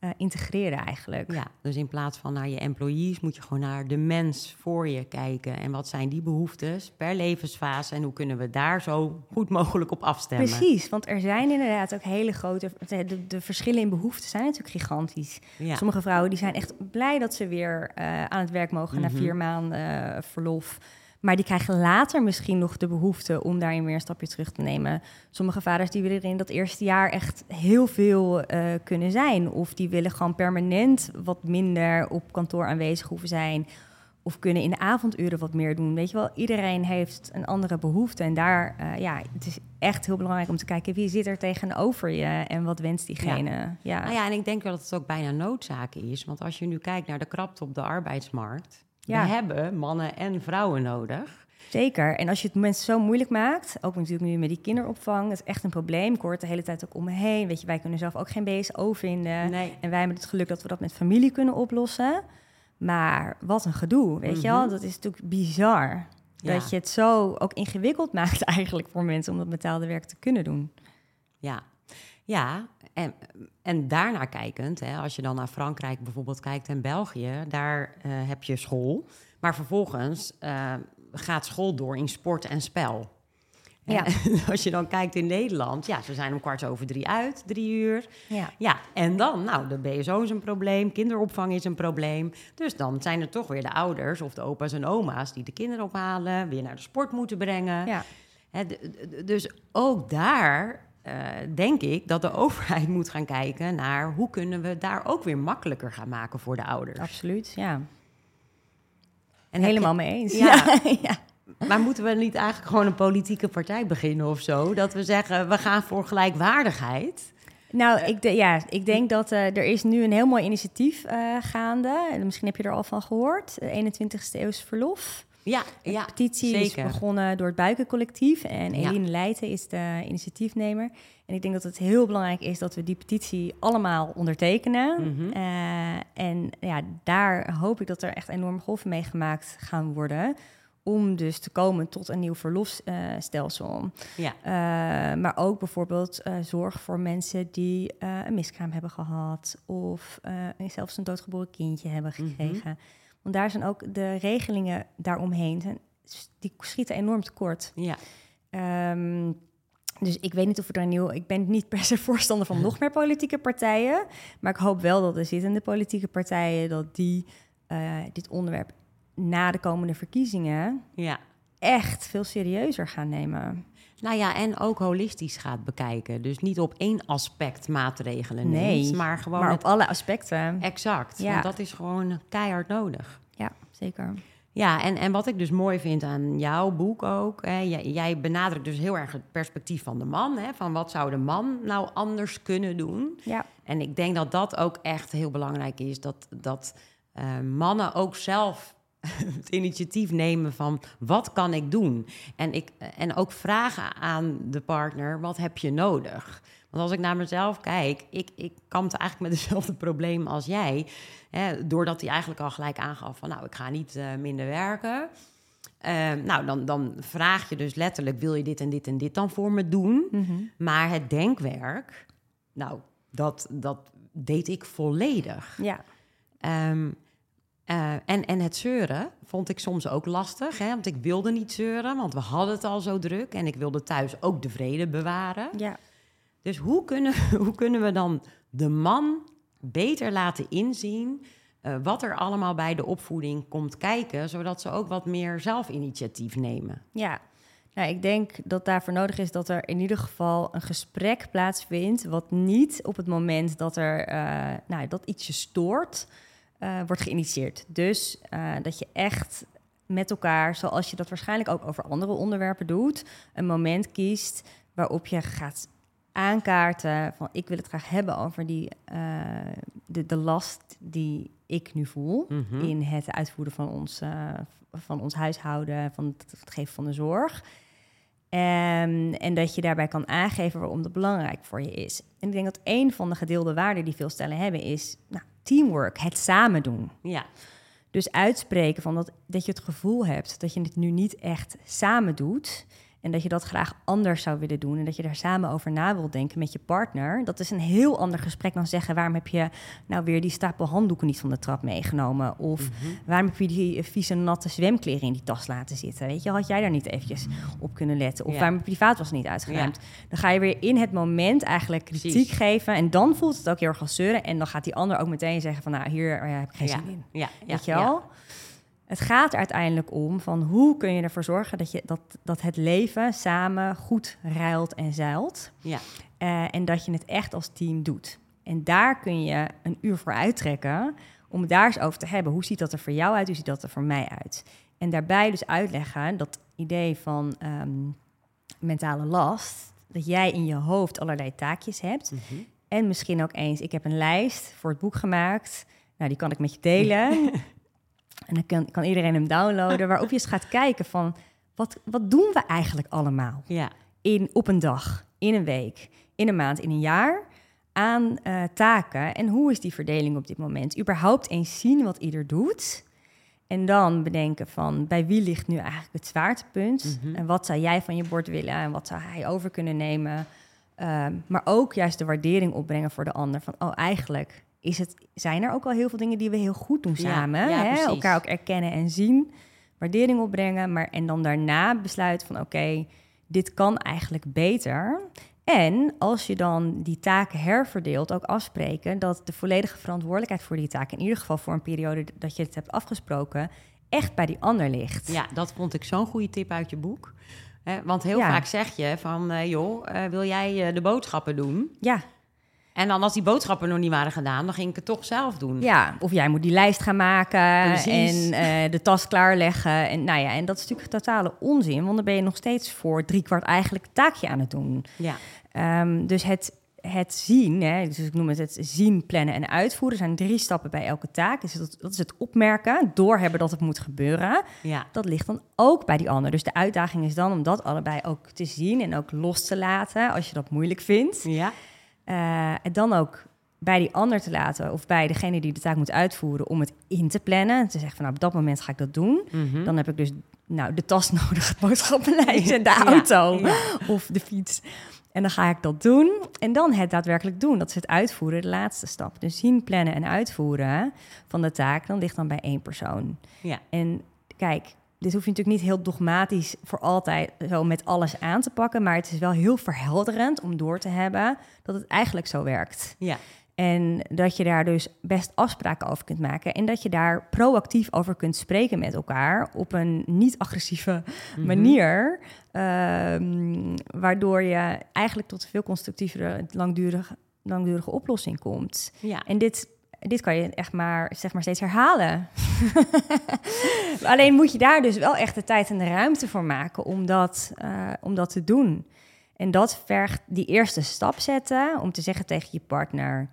uh, integreren eigenlijk? Ja, dus in plaats van naar je employees moet je gewoon naar de mens voor je kijken. En wat zijn die behoeftes per levensfase en hoe kunnen we daar zo goed mogelijk op afstemmen? Precies, want er zijn inderdaad ook hele grote... De, de verschillen in behoeften zijn natuurlijk gigantisch. Ja. Sommige vrouwen die zijn echt blij dat ze weer uh, aan het werk mogen mm -hmm. na vier maanden uh, verlof. Maar die krijgen later misschien nog de behoefte om daarin weer een stapje terug te nemen. Sommige vaders die willen er in dat eerste jaar echt heel veel uh, kunnen zijn. Of die willen gewoon permanent wat minder op kantoor aanwezig hoeven zijn. Of kunnen in de avonduren wat meer doen. Weet je wel, iedereen heeft een andere behoefte. En daar, uh, ja, het is echt heel belangrijk om te kijken wie zit er tegenover je en wat wenst diegene. Ja. Ja. Nou ja, en ik denk wel dat het ook bijna noodzaak is. Want als je nu kijkt naar de krapte op de arbeidsmarkt ja. We hebben mannen en vrouwen nodig. Zeker. En als je het mensen zo moeilijk maakt, ook natuurlijk nu met die kinderopvang, dat is echt een probleem. Ik hoor het de hele tijd ook om me heen. Weet je, wij kunnen zelf ook geen BSO vinden. Nee. En wij hebben het geluk dat we dat met familie kunnen oplossen. Maar wat een gedoe, weet mm -hmm. je wel? Dat is natuurlijk bizar. Ja. Dat je het zo ook ingewikkeld maakt eigenlijk voor mensen om dat betaalde werk te kunnen doen. Ja, ja, en, en daarna kijkend, hè, als je dan naar Frankrijk bijvoorbeeld kijkt en België, daar uh, heb je school. Maar vervolgens uh, gaat school door in sport en spel. Ja. En als je dan kijkt in Nederland, ja, ze zijn om kwart over drie uit, drie uur. Ja. ja, en dan, nou, de BSO is een probleem, kinderopvang is een probleem. Dus dan zijn er toch weer de ouders of de opa's en oma's die de kinderen ophalen, weer naar de sport moeten brengen. Ja. Hè, dus ook daar denk ik dat de overheid moet gaan kijken naar hoe kunnen we daar ook weer makkelijker gaan maken voor de ouders. Absoluut, ja. En helemaal mee eens. Ja. ja. Maar moeten we niet eigenlijk gewoon een politieke partij beginnen of zo? Dat we zeggen, we gaan voor gelijkwaardigheid. Nou, ik, de, ja, ik denk dat uh, er is nu een heel mooi initiatief uh, gaande. En misschien heb je er al van gehoord. 21ste eeuws verlof. Ja, de ja, petitie zeker. is begonnen door het Buikencollectief. En Eline Ja. Leijten is de initiatiefnemer. En ik denk dat het heel belangrijk is dat we die petitie allemaal ondertekenen. Mhm. Eh, en ja, daar hoop ik dat er echt enorme golven mee gemaakt gaan worden. Om dus te komen tot een nieuw verlofstelsel. Ja. Eh, maar ook bijvoorbeeld eh, zorg voor mensen die een miskraam hebben gehad. Of zelfs een doodgeboren kindje hebben Mhm. gekregen. Want daar zijn ook de regelingen daaromheen. zijn- Die schieten enorm tekort. ja. Ehm, dus ik weet niet of we er een nieuw. Ik ben niet per se voorstander van nog meer politieke partijen. Maar ik hoop wel dat de zittende politieke partijen dat die eh, dit onderwerp na de komende verkiezingen ja. echt veel serieuzer gaan nemen. Nou ja, en ook holistisch gaat bekijken. Dus niet op één aspect maatregelen Nee, neemt, maar gewoon maar op alle aspecten. exact. Ja. Want dat is gewoon keihard nodig. Ja, zeker. Ja, en, en wat ik dus mooi vind aan jouw boek ook, hè, jij, jij benadrukt dus heel erg het perspectief van de man. Hè, van wat zou de man nou anders kunnen doen? Ja, En ik denk dat dat ook echt heel belangrijk is. Dat, dat eh, mannen ook zelf het initiatief nemen van wat kan ik doen? En, ik, en ook vragen aan de partner, wat heb je nodig? Want als ik naar mezelf kijk, ik, ik kampte eigenlijk met dezelfde probleem als jij. Hè, doordat hij eigenlijk al gelijk aangaf van nou, ik ga niet eh, minder werken. Eh, nou, dan, dan vraag je dus letterlijk, wil je dit en dit en dit dan voor me doen? Mhm. Maar het denkwerk, nou, dat, dat deed ik volledig. ja. Ehm, eh, en, en het zeuren vond ik soms ook lastig, hè? want ik wilde niet zeuren, want we hadden het al zo druk en ik wilde thuis ook de vrede bewaren. ja. Dus hoe kunnen, hoe kunnen we dan de man beter laten inzien eh, wat er allemaal bij de opvoeding komt kijken, zodat ze ook wat meer zelfinitiatief nemen? Ja, nou, ik denk dat daarvoor nodig is dat er in ieder geval een gesprek plaatsvindt, wat niet op het moment dat er eh, nou, dat iets je stoort, eh, wordt geïnitieerd. Dus eh, dat je echt met elkaar, zoals je dat waarschijnlijk ook over andere onderwerpen doet, een moment kiest waarop je gaat aankaarten van ik wil het graag hebben over die, eh, de, de last die ik nu voel Mhm. in het uitvoeren van ons, van ons huishouden, van het, het geven van de zorg. Ehm, en dat je daarbij kan aangeven waarom dat belangrijk voor je is. En ik denk dat een van de gedeelde waarden die veel stellen hebben is nou, teamwork, het samen doen. Ja. Dus uitspreken van dat, dat je het gevoel hebt dat je het nu niet echt samen doet. En dat je dat graag anders zou willen doen. En dat je daar samen over na wil denken met je partner. Dat is een heel ander gesprek dan zeggen: waarom heb je nou weer die stapel handdoeken niet van de trap meegenomen? Of Mhm. waarom heb je die vieze natte zwemkleren in die tas laten zitten? Weet je, had jij daar niet eventjes op kunnen letten? Of Ja. waarom heb je privaat was niet uitgeruimd? Dan ga je weer in het moment eigenlijk kritiek Precies. geven. En dan voelt het ook heel erg als zeuren. En dan gaat die ander ook meteen zeggen: van nou, hier ja, heb ik geen Ja. zin in. Weet je ja. Het gaat er uiteindelijk om van hoe kun je ervoor zorgen dat, je, dat, dat het leven samen goed ruilt en zeilt. Ja. Eh, en dat je het echt als team doet. En daar kun je een uur voor uittrekken om het daar eens over te hebben. Hoe ziet dat er voor jou uit? Hoe ziet dat er voor mij uit? En daarbij dus uitleggen dat idee van ehm, mentale last. Dat jij in je hoofd allerlei taakjes hebt. Mhm. En misschien ook eens, ik heb een lijst voor het boek gemaakt. Nou, die kan ik met je delen. en dan kan, kan iedereen hem downloaden. Waarop je eens gaat kijken van, wat, wat doen we eigenlijk allemaal? Ja. In, op een dag, in een week, in een maand, in een jaar aan eh, taken. En hoe is die verdeling op dit moment? Überhaupt eens zien wat ieder doet. En dan bedenken van, bij wie ligt nu eigenlijk het zwaartepunt? Mhm. En wat zou jij van je bord willen? En wat zou hij over kunnen nemen? Ehm, maar ook juist de waardering opbrengen voor de ander. Van, oh, eigenlijk is het, zijn er ook al heel veel dingen die we heel goed doen samen. ja, hè? Elkaar ook erkennen en zien. Waardering opbrengen. Maar, en dan daarna besluiten van, oké, dit kan eigenlijk beter. En als je dan die taken herverdeelt, ook afspreken dat de volledige verantwoordelijkheid voor die taak, in ieder geval voor een periode dat je het hebt afgesproken, echt bij die ander ligt. Ja, dat vond ik zo'n goede tip uit je boek. Want heel Ja. vaak zeg je van, eh, joh, eh, wil jij eh, de boodschappen doen? Ja, En dan als die boodschappen nog niet waren gedaan, dan ging ik het toch zelf doen. ja, of jij moet die lijst gaan maken Precies. en eh, de tas klaarleggen. En, nou ja, en dat is natuurlijk totale onzin, want dan ben je nog steeds voor driekwart eigenlijk het taakje aan het doen. Ja. Ehm, dus het, het zien, hè, dus ik noem het het zien, plannen en uitvoeren, zijn drie stappen bij elke taak. Dus dat, dat is het opmerken, doorhebben dat het moet gebeuren. Ja. Dat ligt dan ook bij die ander. Dus de uitdaging is dan om dat allebei ook te zien en ook los te laten als je dat moeilijk vindt. Ja. Eh, en dan ook bij die ander te laten of bij degene die de taak moet uitvoeren om het in te plannen. Te zeggen van nou op dat moment ga ik dat doen. Mhm. Dan heb ik dus nou, de tas nodig, het boodschappenlijst en de Ja, auto ja. of de fiets. En dan ga ik dat doen. En dan het daadwerkelijk doen. Dat is het uitvoeren, de laatste stap. Dus zien, plannen en uitvoeren van de taak, dan ligt dan bij één persoon. Ja. En kijk, dit hoef je natuurlijk niet heel dogmatisch voor altijd zo met alles aan te pakken. Maar het is wel heel verhelderend om door te hebben dat het eigenlijk zo werkt. Ja. En dat je daar dus best afspraken over kunt maken. En dat je daar proactief over kunt spreken met elkaar op een niet-agressieve Mhm. manier. ehm, waardoor je eigenlijk tot een veel constructievere, langdurige, langdurige oplossing komt. Ja. En dit, dit kan je echt maar, zeg maar steeds herhalen. Alleen moet je daar dus wel echt de tijd en de ruimte voor maken om dat, eh, om dat te doen. En dat vergt die eerste stap zetten om te zeggen tegen je partner: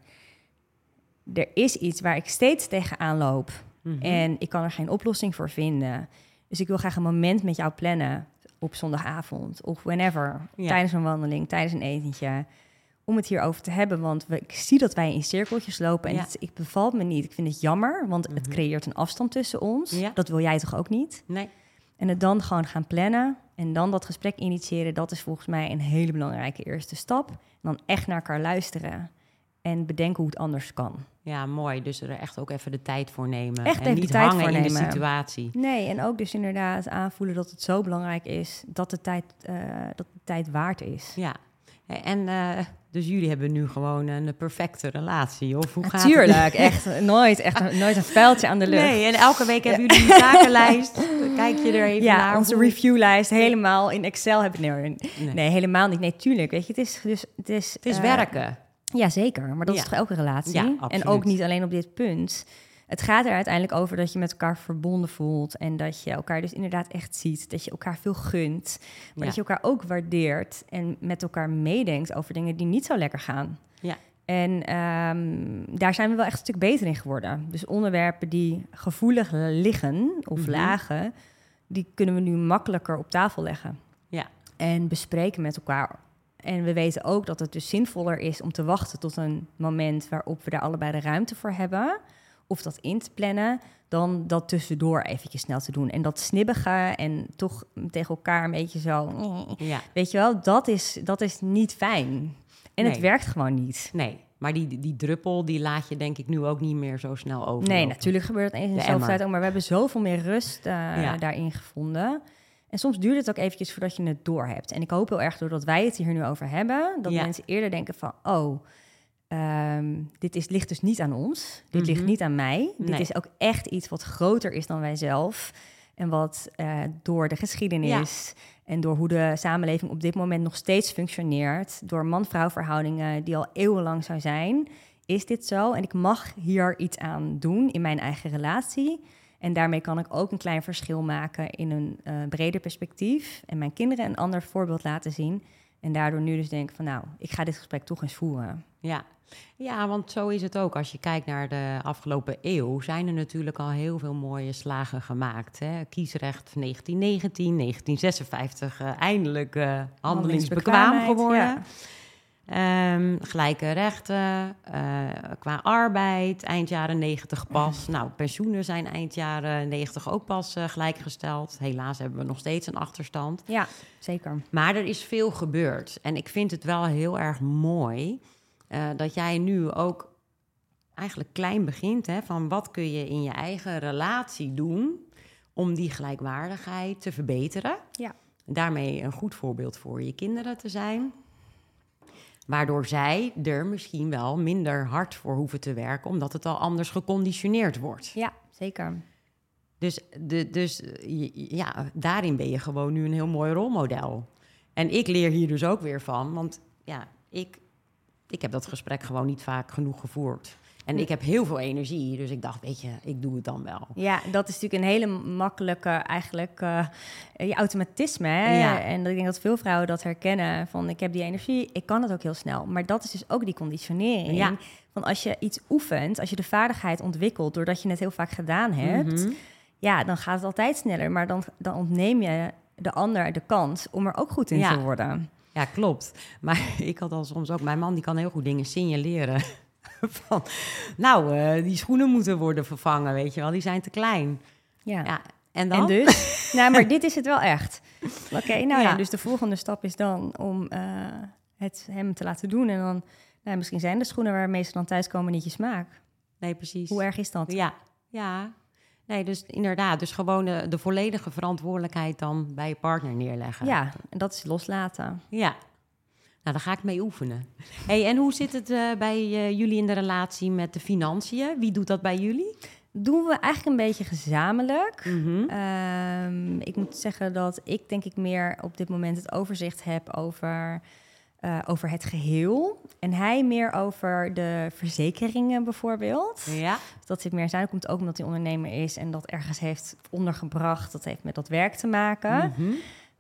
er is iets waar ik steeds tegenaan loop Mhm. en ik kan er geen oplossing voor vinden. Dus ik wil graag een moment met jou plannen op zondagavond of whenever, Ja. tijdens een wandeling, tijdens een etentje, om het hierover te hebben. Want we, ik zie dat wij in cirkeltjes lopen en Ja. het, ik bevalt me niet. Ik vind het jammer, want het Mhm. creëert een afstand tussen ons. Ja. Dat wil jij toch ook niet? Nee. En het dan gewoon gaan plannen en dan dat gesprek initiëren, dat is volgens mij een hele belangrijke eerste stap. En dan echt naar elkaar luisteren en bedenken hoe het anders kan. Ja, mooi. Dus er echt ook even de tijd voor nemen. Echt en even de niet tijd hangen voor in de situatie. Nee, en ook dus inderdaad aanvoelen dat het zo belangrijk is dat de tijd, eh, dat de tijd waard is. Ja. En eh, dus jullie hebben nu gewoon een perfecte relatie, of hoe gaat het? Natuurlijk, echt nooit, echt nooit een vuiltje aan de lucht. Nee, en elke week hebben jullie een takenlijst. Kijk je er even ja, naar. onze hoe- reviewlijst helemaal in Excel heb ik nee, nee. Nee. helemaal niet. Nee, tuurlijk. Weet je, het is dus het is. Het is eh, werken. Ja, zeker. Maar dat Ja. is toch elke relatie? Ja, en ook niet alleen op dit punt. Het gaat er uiteindelijk over dat je met elkaar verbonden voelt. En dat je elkaar dus inderdaad echt ziet. Dat je elkaar veel gunt. Maar Ja. dat je elkaar ook waardeert. En met elkaar meedenkt over dingen die niet zo lekker gaan. Ja. En ehm, daar zijn we wel echt een stuk beter in geworden. Dus onderwerpen die gevoelig liggen of Mhm. lagen, die kunnen we nu makkelijker op tafel leggen. Ja. En bespreken met elkaar. En we weten ook dat het dus zinvoller is om te wachten tot een moment waarop we daar allebei de ruimte voor hebben. Of dat in te plannen, dan dat tussendoor eventjes snel te doen. En dat snibbige en toch tegen elkaar een beetje zo. Ja. Weet je wel, dat is, dat is niet fijn. En het werkt gewoon niet. Nee, maar die, die druppel, die laat je denk ik nu ook niet meer zo snel over. Nee, natuurlijk gebeurt het eens in tijd ook. Maar we hebben zoveel meer rust eh, Ja. daarin gevonden. En soms duurt het ook eventjes voordat je het door hebt. En ik hoop heel erg doordat wij het hier nu over hebben... dat Ja. mensen eerder denken van... oh, ehm, dit is, ligt dus niet aan ons. Dit ligt Mhm. niet aan mij. Dit is ook echt iets wat groter is dan wij zelf. En wat eh, door de geschiedenis... en door hoe de samenleving op dit moment nog steeds functioneert... door man-vrouw verhoudingen die al eeuwenlang zo zijn... is dit zo en ik mag hier iets aan doen in mijn eigen relatie... En daarmee kan ik ook een klein verschil maken in een eh, breder perspectief. En mijn kinderen een ander voorbeeld laten zien. En daardoor nu dus denk van nou, ik ga dit gesprek toch eens voeren. Ja. Ja, want zo is het ook. Als je kijkt naar de afgelopen eeuw, zijn er natuurlijk al heel veel mooie slagen gemaakt. Hè? Kiesrecht 1919, 1956, eh, eindelijk eh, handelingsbekwaam geworden. ja. Ehm, gelijke rechten eh, qua arbeid, eind jaren 90 pas. Nou, pensioenen zijn eind jaren 90 ook pas gelijkgesteld. Helaas hebben we nog steeds een achterstand. Ja, zeker. Maar er is veel gebeurd. En ik vind het wel heel erg mooi eh, dat jij nu ook eigenlijk klein begint. Hè, van wat kun je in je eigen relatie doen om die gelijkwaardigheid te verbeteren. Ja. Daarmee een goed voorbeeld voor je kinderen te zijn. Waardoor zij er misschien wel minder hard voor hoeven te werken, omdat het al anders geconditioneerd wordt. Ja, zeker. Dus, de, dus eh, ja, daarin ben je gewoon nu een heel mooi rolmodel. En ik leer hier dus ook weer van, want ja, ik, ik heb dat gesprek gewoon niet vaak genoeg gevoerd. En ik heb heel veel energie, dus ik dacht, weet je, ik doe het dan wel. Ja, dat is natuurlijk een hele makkelijke, eigenlijk, eh, je automatisme. Hè? Ja. En ik denk dat veel vrouwen dat herkennen. Van, ik heb die energie, ik kan het ook heel snel. Maar dat is dus ook die conditionering. Ja. Van als je iets oefent, als je de vaardigheid ontwikkelt... doordat je het heel vaak gedaan hebt... Mhm. ja, dan gaat het altijd sneller. Maar dan, dan ontneem je de ander de kans om er ook goed in Ja. te worden. Ja, klopt. Maar ik had al soms ook, mijn man die kan heel goed dingen signaleren. Van, nou, eh, die schoenen moeten worden vervangen, weet je wel, die zijn te klein. Ja. Ja, en dan? En dus, nou, maar dit is het wel echt. Oké, nou ja. Ja. dus de volgende stap is dan om eh, het hem te laten doen. En dan, nou, misschien zijn de schoenen waarmee ze dan thuiskomen niet je smaak. Nee, precies. Hoe erg is dat? Ja, ja. Nee, dus inderdaad, dus gewoon de, de volledige verantwoordelijkheid dan bij je partner neerleggen. Ja, en dat is loslaten. Ja. Nou, daar ga ik mee oefenen. Hey, en hoe zit het eh, bij eh, jullie in de relatie met de financiën? Wie doet dat bij jullie? Doen we eigenlijk een beetje gezamenlijk. Mhm. Ehm, ik moet zeggen dat ik denk ik meer op dit moment het overzicht heb over, eh, over het geheel. En hij meer over de verzekeringen bijvoorbeeld. Ja. Dat zit meer zijn. Komt ook omdat hij ondernemer is en dat ergens heeft ondergebracht. Dat heeft met dat werk te maken. Mhm.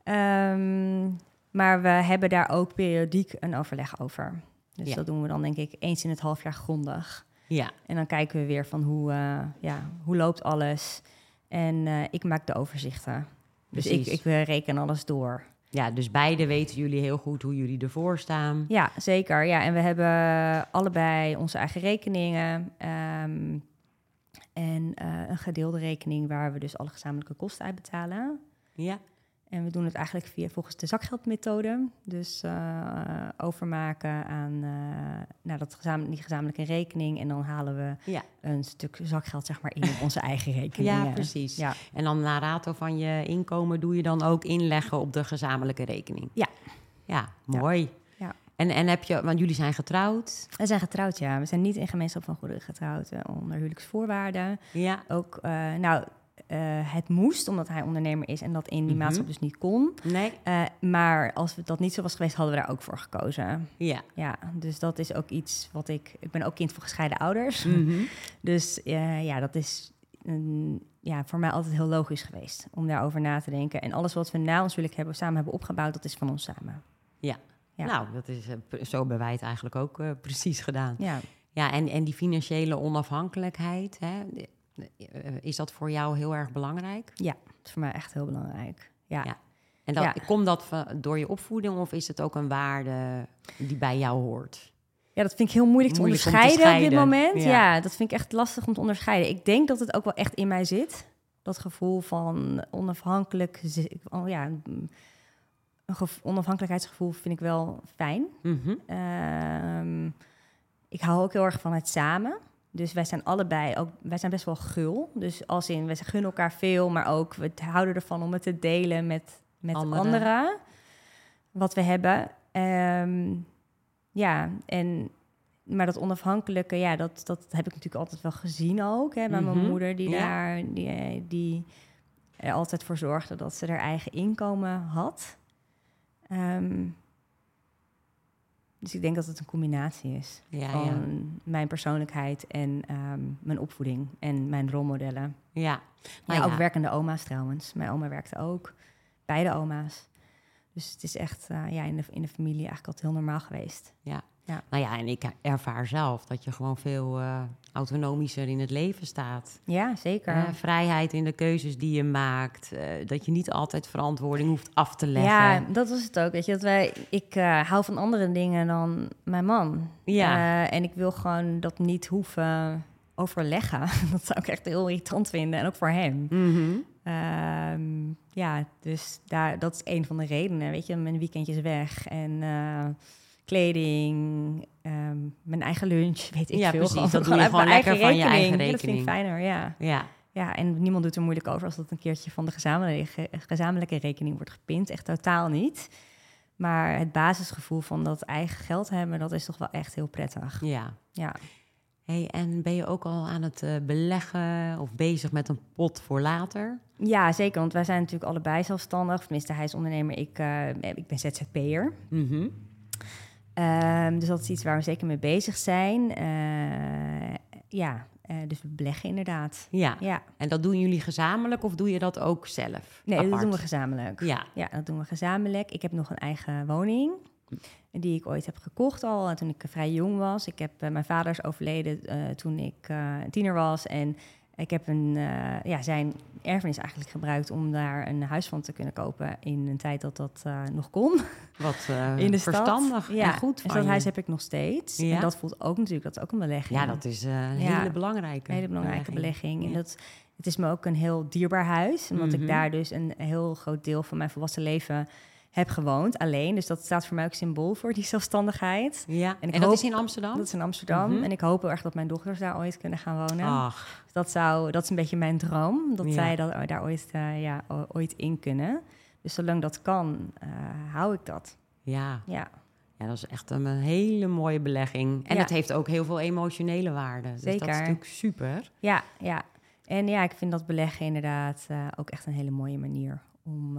Ehm, maar we hebben daar ook periodiek een overleg over. Dus Ja. dat doen we dan denk ik eens in het half jaar grondig. Ja. En dan kijken we weer van hoe, eh, ja, hoe loopt alles. En eh, ik maak de overzichten. Dus ik, Precies. ik reken alles door. Ja, dus beide weten jullie heel goed hoe jullie ervoor staan. Ja, zeker. Ja, en we hebben allebei onze eigen rekeningen. ehm, en eh, een gedeelde rekening waar we dus alle gezamenlijke kosten uitbetalen. Ja. En we doen het eigenlijk via volgens de zakgeldmethode. Dus eh, overmaken aan eh, nou, dat die gezamenlijke rekening. En dan halen we Ja. een stuk zakgeld zeg maar, in op onze eigen rekening. Ja, precies. Ja. En dan na rato van je inkomen doe je dan ook inleggen op de gezamenlijke rekening. Ja. Ja, mooi. Ja. En, en heb je, want jullie zijn getrouwd. We zijn getrouwd, ja. We zijn niet in gemeenschap van goederen getrouwd eh, onder huwelijksvoorwaarden. Ja. Ook, nou, eh, het moest omdat hij ondernemer is en dat in die maatschap dus niet kon. Nee. Eh, maar als dat niet zo was geweest, hadden we daar ook voor gekozen. Ja. Ja, dus dat is ook iets wat ik... Ik ben ook kind van gescheiden ouders. Mhm. Dus eh, ja, dat is een, ja, voor mij altijd heel logisch geweest om daarover na te denken. En alles wat we na ons huwelijk hebben, samen hebben opgebouwd, dat is van ons samen. Ja. Nou, dat is, zo hebben wij het eigenlijk ook precies gedaan. Ja, Ja, en, en die financiële onafhankelijkheid, hè, is dat voor jou heel erg belangrijk? dat is voor mij echt heel belangrijk. Ja. Ja. En dat, Ja. komt dat door je opvoeding of is het ook een waarde die bij jou hoort? Ja, dat vind ik heel moeilijk te Moeilijk om te onderscheiden op dit moment. ja. Ja. dat vind ik echt lastig om te onderscheiden. Ik denk dat het ook wel echt in mij zit. Dat gevoel van onafhankelijk... Oh ja, een gev- onafhankelijkheidsgevoel vind ik wel fijn. Mhm. Ehm, ik hou ook heel erg van het samen. Dus wij zijn allebei ook, wij zijn best wel gul. Dus als in, wij gunnen elkaar veel, maar ook we houden ervan om het te delen met, met Anderen. anderen. Wat we hebben. Ehm, ja, en, maar dat onafhankelijke, ja, dat, dat heb ik natuurlijk altijd wel gezien ook. Hè, bij Mhm, mijn moeder, die ja. daar, die, die er altijd voor zorgde dat ze haar eigen inkomen had. Ehm, dus ik denk dat het een combinatie is Ja, van ja. mijn persoonlijkheid en ehm, mijn opvoeding en mijn rolmodellen. ja. Ja, Nou ook werkende oma's trouwens. Mijn oma werkte ook. Beide oma's. Dus het is echt eh, ja, in, de, in de familie eigenlijk altijd heel normaal geweest. Nou ja, en ik ervaar zelf dat je gewoon veel eh, autonomischer in het leven staat. Ja, zeker. Eh, vrijheid in de keuzes die je maakt. eh, dat je niet altijd verantwoording hoeft af te leggen. ja, dat was het ook. Weet je, dat wij, ik hou van andere dingen dan mijn man. Ja. En ik wil gewoon dat niet hoeven overleggen. dat zou ik echt heel irritant vinden. En ook voor hem. Mhm. Ehm, ja, dus daar, dat is een van de redenen. Weet je, mijn weekendjes weg en kleding, ehm, mijn eigen lunch, weet ik Ja, veel. precies. Dat doe je gewoon lekker van je eigen Ja, dat vind ik rekening. fijner, ja. Ja, Ja, en niemand doet er moeilijk over als dat een keertje van de gezamenlijke, gezamenlijke rekening wordt gepind. Echt totaal niet. Maar het basisgevoel van dat eigen geld hebben, dat is toch wel echt heel prettig. ja. Ja. Hey, en ben je ook al aan het eh, beleggen of bezig met een pot voor later? ja, zeker. Want wij zijn natuurlijk allebei zelfstandig. Tenminste, hij is ondernemer, ik, eh, ik ben ZZP'er. Mhm. Ehm, dus dat is iets waar we zeker mee bezig zijn. Eh, ja, eh, dus we beleggen inderdaad. Ja. Ja, En dat doen jullie gezamenlijk of doe je dat ook zelf? nee, dat doen we gezamenlijk. Ja. Ja, dat doen we gezamenlijk. Ik heb nog een eigen woning. Die ik ooit heb gekocht al eh, toen ik vrij jong was. Ik heb, mijn vader is overleden toen ik tiener was. En ik heb een, eh, ja, zijn erfenis eigenlijk gebruikt om daar een huis van te kunnen kopen. In een tijd dat dat eh, nog kon. Wat eh, in de verstandig stad. Ja, en goed en dat je. huis heb ik nog steeds. Ja. En dat voelt ook natuurlijk, dat is ook een belegging. Ja, dat is een Ja. hele belangrijke hele belangrijke belegging. En dat, het is me ook een heel dierbaar huis. Omdat Mhm. ik daar dus een heel groot deel van mijn volwassen leven heb gewoond. Alleen. Dus dat staat voor mij ook symbool voor die zelfstandigheid. Ja, en, dat hoop- is in Amsterdam? Dat is in Amsterdam. Mhm. En ik hoop heel erg dat mijn dochters daar ooit kunnen gaan wonen. Ach, Dat, zou, dat is een beetje mijn droom. Dat Ja. zij dat, daar ooit, eh, ja, ooit in kunnen. Dus zolang dat kan, eh, hou ik dat. ja. Ja, ja, dat is echt een, hele mooie belegging. En Ja. het heeft ook heel veel emotionele waarde. Dus dat is Zeker. natuurlijk super. ja, ja. En ja, ik vind dat beleggen inderdaad eh, ook echt een hele mooie manier om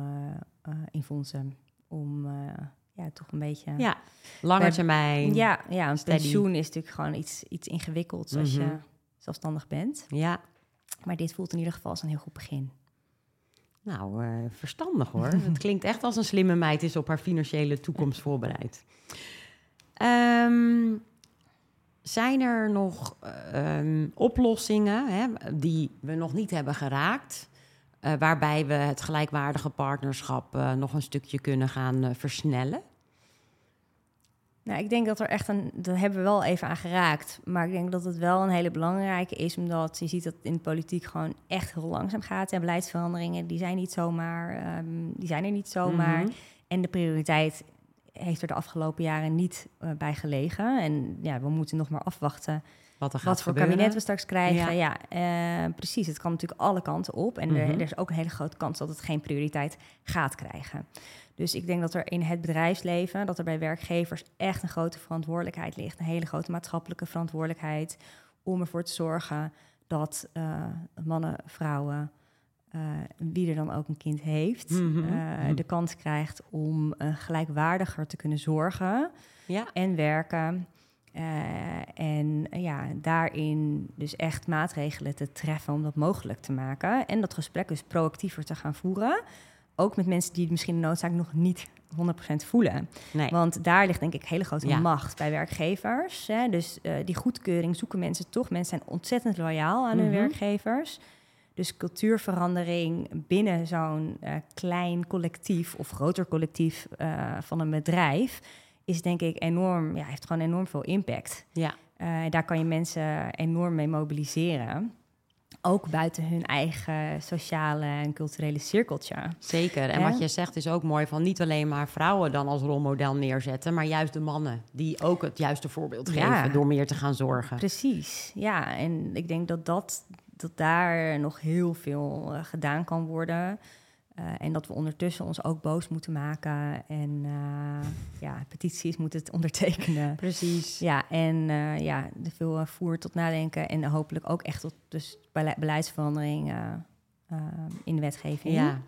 in fondsen, om eh, ja, toch een beetje... Ja, lange Wij- termijn. ja, ja een steady. pensioen is natuurlijk gewoon iets, iets ingewikkelds als Mhm. je zelfstandig bent. Ja, Maar dit voelt in ieder geval als een heel goed begin. nou, eh, verstandig hoor. Het klinkt echt als een slimme meid is op haar financiële toekomst voorbereid. Ehm, zijn er nog ehm, oplossingen hè, die we nog niet hebben geraakt, eh, waarbij we het gelijkwaardige partnerschap eh, nog een stukje kunnen gaan eh, versnellen? Nou, ik denk dat er echt een, dat hebben we wel even aan geraakt. Maar ik denk dat het wel een hele belangrijke is, omdat je ziet dat in de politiek gewoon echt heel langzaam gaat. En beleidsveranderingen, die zijn niet zomaar, ehm, die zijn er niet zomaar. Mhm. En de prioriteit heeft er de afgelopen jaren niet bij gelegen. En ja, we moeten nog maar afwachten Wat er gaat wat voor gebeuren. kabinet we straks krijgen. Ja. Ja, eh, precies. Het kan natuurlijk alle kanten op. En er, Mhm. er is ook een hele grote kans dat het geen prioriteit gaat krijgen. Dus ik denk dat er in het bedrijfsleven, dat er bij werkgevers echt een grote verantwoordelijkheid ligt. Een hele grote maatschappelijke verantwoordelijkheid om ervoor te zorgen dat eh, mannen, vrouwen, eh, wie er dan ook een kind heeft, Mhm. eh, de kans krijgt om gelijkwaardiger te kunnen zorgen Ja, en werken. Eh, en eh, ja, daarin dus echt maatregelen te treffen om dat mogelijk te maken. En dat gesprek dus proactiever te gaan voeren. Ook met mensen die misschien de noodzaak nog niet 100% voelen. nee. Want daar ligt denk ik hele grote Ja. macht bij werkgevers. Hè? Dus eh, die goedkeuring zoeken mensen toch. Mensen zijn ontzettend loyaal aan hun Mhm. werkgevers. Dus cultuurverandering binnen zo'n klein collectief of groter collectief van een bedrijf is denk ik enorm, ja, heeft gewoon enorm veel impact. Ja. Uh, daar kan je mensen enorm mee mobiliseren. Ook buiten hun eigen sociale en culturele cirkeltje. Zeker. En wat je zegt is ook mooi van niet alleen maar vrouwen dan als rolmodel neerzetten, maar juist de mannen die ook het juiste voorbeeld geven door meer te gaan zorgen. Precies. Ja, en ik denk dat, dat, dat daar nog heel veel uh, gedaan kan worden. Uh, en dat we ondertussen ons ook boos moeten maken en uh, ja, petities moeten het ondertekenen. Precies. Ja, en uh, ja, de veel voer tot nadenken en hopelijk ook echt tot dus beleidsverandering in de wetgeving. Ja,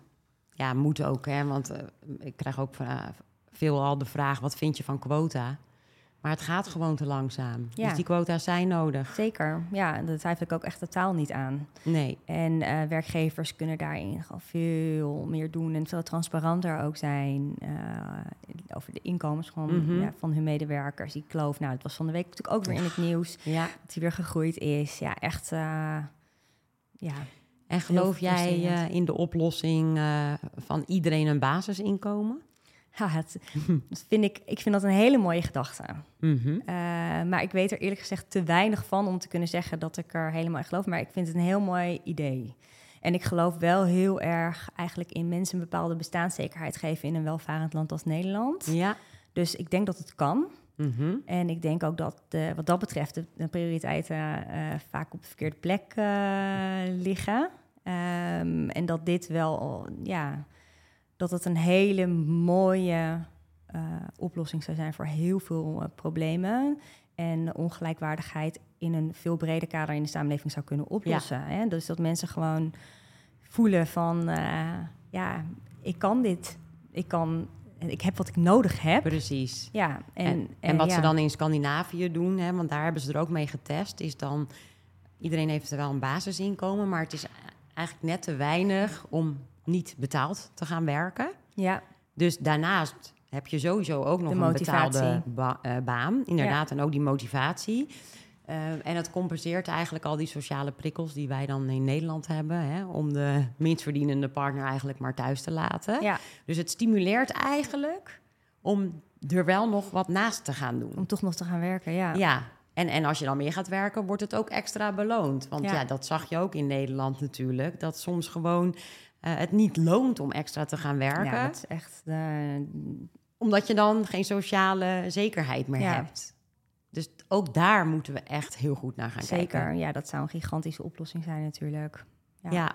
ja moet ook, hè, want ik krijg ook veel al de vraag: wat vind je van quota? Maar het gaat gewoon te langzaam. Ja. Dus die quota's zijn nodig. Zeker, ja. Dat twijfel ik ook echt totaal niet aan. Nee. En uh, werkgevers kunnen daarin gewoon veel meer doen en veel transparanter ook zijn uh, over de inkomens gewoon, mm -hmm. ja, van hun medewerkers. Die kloof, nou, het was van de week natuurlijk ook weer in het nieuws. Ja. Dat die weer gegroeid is. Ja, echt, uh, ja. En geloof jij in de oplossing van iedereen een basisinkomen? Dat vind ik, ik vind dat een hele mooie gedachte. Mm -hmm. uh, maar ik weet er eerlijk gezegd te weinig van om te kunnen zeggen dat ik er helemaal in geloof. Maar ik vind het een heel mooi idee. En ik geloof wel heel erg eigenlijk in mensen een bepaalde bestaanszekerheid geven in een welvarend land als Nederland. Ja. Dus ik denk dat het kan. Mm -hmm. En ik denk ook dat de, wat dat betreft de, de prioriteiten uh, vaak op de verkeerde plek uh, liggen. Um, en dat dit wel, ja dat het een hele mooie uh, oplossing zou zijn voor heel veel uh, problemen. En ongelijkwaardigheid in een veel breder kader in de samenleving zou kunnen oplossen. Ja. Hè? Dus dat mensen gewoon voelen van, uh, ja, ik kan dit. Ik kan ik heb wat ik nodig heb. Precies. Ja, en, en, en wat ja. ze dan in Scandinavië doen, hè, want daar hebben ze er ook mee getest, is dan iedereen heeft er wel een basisinkomen, maar het is eigenlijk net te weinig om niet betaald te gaan werken. Ja. Dus daarnaast heb je sowieso ook nog een betaalde ba uh, baan. Inderdaad, ja. en ook die motivatie. Uh, en het compenseert eigenlijk al die sociale prikkels die wij dan in Nederland hebben. Hè, om de minstverdienende partner eigenlijk maar thuis te laten. Ja. Dus het stimuleert eigenlijk om er wel nog wat naast te gaan doen. Om toch nog te gaan werken, ja. Ja, en, en als je dan meer gaat werken, wordt het ook extra beloond. Want ja, ja dat zag je ook in Nederland natuurlijk. Dat soms gewoon het niet loont om extra te gaan werken. Ja, dat is echt... Uh... Omdat je dan geen sociale zekerheid meer ja. hebt. Dus ook daar moeten we echt heel goed naar gaan Zeker, kijken. Zeker, ja, dat zou een gigantische oplossing zijn natuurlijk. Ja. ja.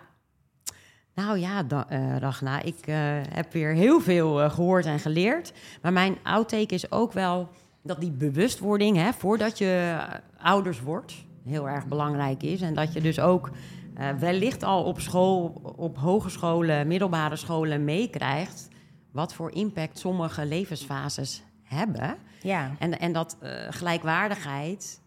Nou ja, da, uh, Ragna, ik uh, heb weer heel veel uh, gehoord en geleerd. Maar mijn outtake is ook wel dat die bewustwording, hè, voordat je ouders wordt, heel erg belangrijk is. En dat je dus ook uh, wellicht al op school, op hogescholen, middelbare scholen meekrijgt wat voor impact sommige levensfases hebben. Ja. En, en dat uh, gelijkwaardigheid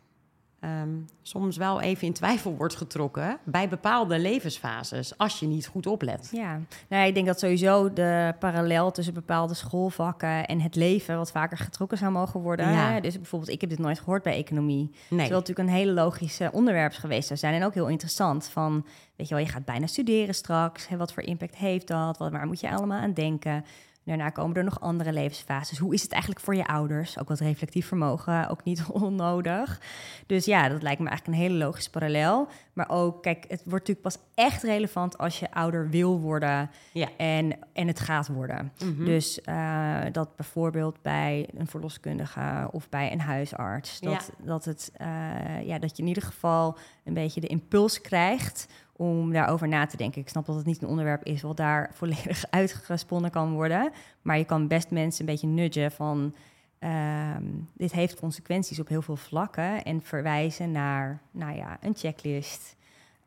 um, soms wel even in twijfel wordt getrokken bij bepaalde levensfases, als je niet goed oplet. Ja, nou, ik denk dat sowieso de parallel tussen bepaalde schoolvakken en het leven wat vaker getrokken zou mogen worden. Ja. Dus bijvoorbeeld, ik heb dit nooit gehoord bij economie. Nee. Terwijl het natuurlijk een hele logische onderwerp geweest zou zijn en ook heel interessant. Van, weet je wel, je gaat bijna studeren straks. Hè, wat voor impact heeft dat? Wat, waar moet je allemaal aan denken? Daarna komen er nog andere levensfases. Hoe is het eigenlijk voor je ouders? Ook wat reflectief vermogen, ook niet onnodig. Dus ja, dat lijkt me eigenlijk een hele logische parallel. Maar ook, kijk, het wordt natuurlijk pas echt relevant als je ouder wil worden ja. en, en het gaat worden. Mm -hmm. Dus uh, dat bijvoorbeeld bij een verloskundige of bij een huisarts, dat, Ja. dat, het, uh, ja, dat je in ieder geval een beetje de impuls krijgt om daarover na te denken. Ik snap dat het niet een onderwerp is wat daar volledig uitgesponnen kan worden. Maar je kan best mensen een beetje nudgen van... Um, dit heeft consequenties op heel veel vlakken. En verwijzen naar nou ja, een checklist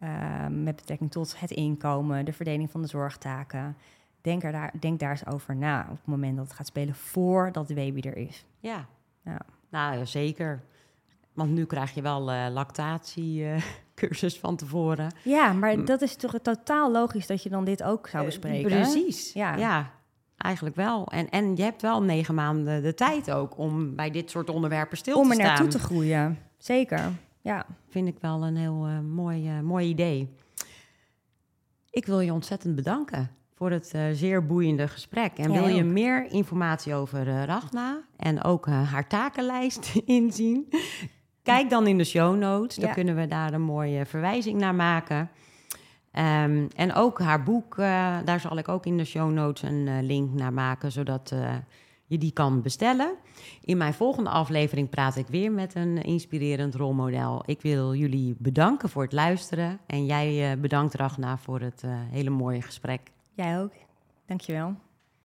um, met betrekking tot het inkomen... de verdeling van de zorgtaken. Denk, er daar, denk daar eens over na op het moment dat het gaat spelen... voordat de baby er is. Ja, ja. nou zeker. Want nu krijg je wel uh, lactatiecursus uh, van tevoren. Ja, maar dat is toch totaal logisch dat je dan dit ook zou bespreken? Uh, precies, ja. ja. Eigenlijk wel. En, en je hebt wel negen maanden de tijd ook om bij dit soort onderwerpen stil om te staan. Om er naartoe te groeien, zeker. Ja. Vind ik wel een heel uh, mooi, mooi idee. Ik wil je ontzettend bedanken voor het uh, zeer boeiende gesprek. En wil je meer informatie over uh, Ragna en ook uh, haar takenlijst inzien? Kijk dan in de show notes. Dan Ja. kunnen we daar een mooie verwijzing naar maken. Ehm, en ook haar boek, eh, daar zal ik ook in de show notes een eh, link naar maken, zodat eh, je die kan bestellen. In mijn volgende aflevering praat ik weer met een inspirerend rolmodel. Ik wil jullie bedanken voor het luisteren. En jij bedankt, Ragna, voor het hele mooie gesprek. Jij ook. Dankjewel.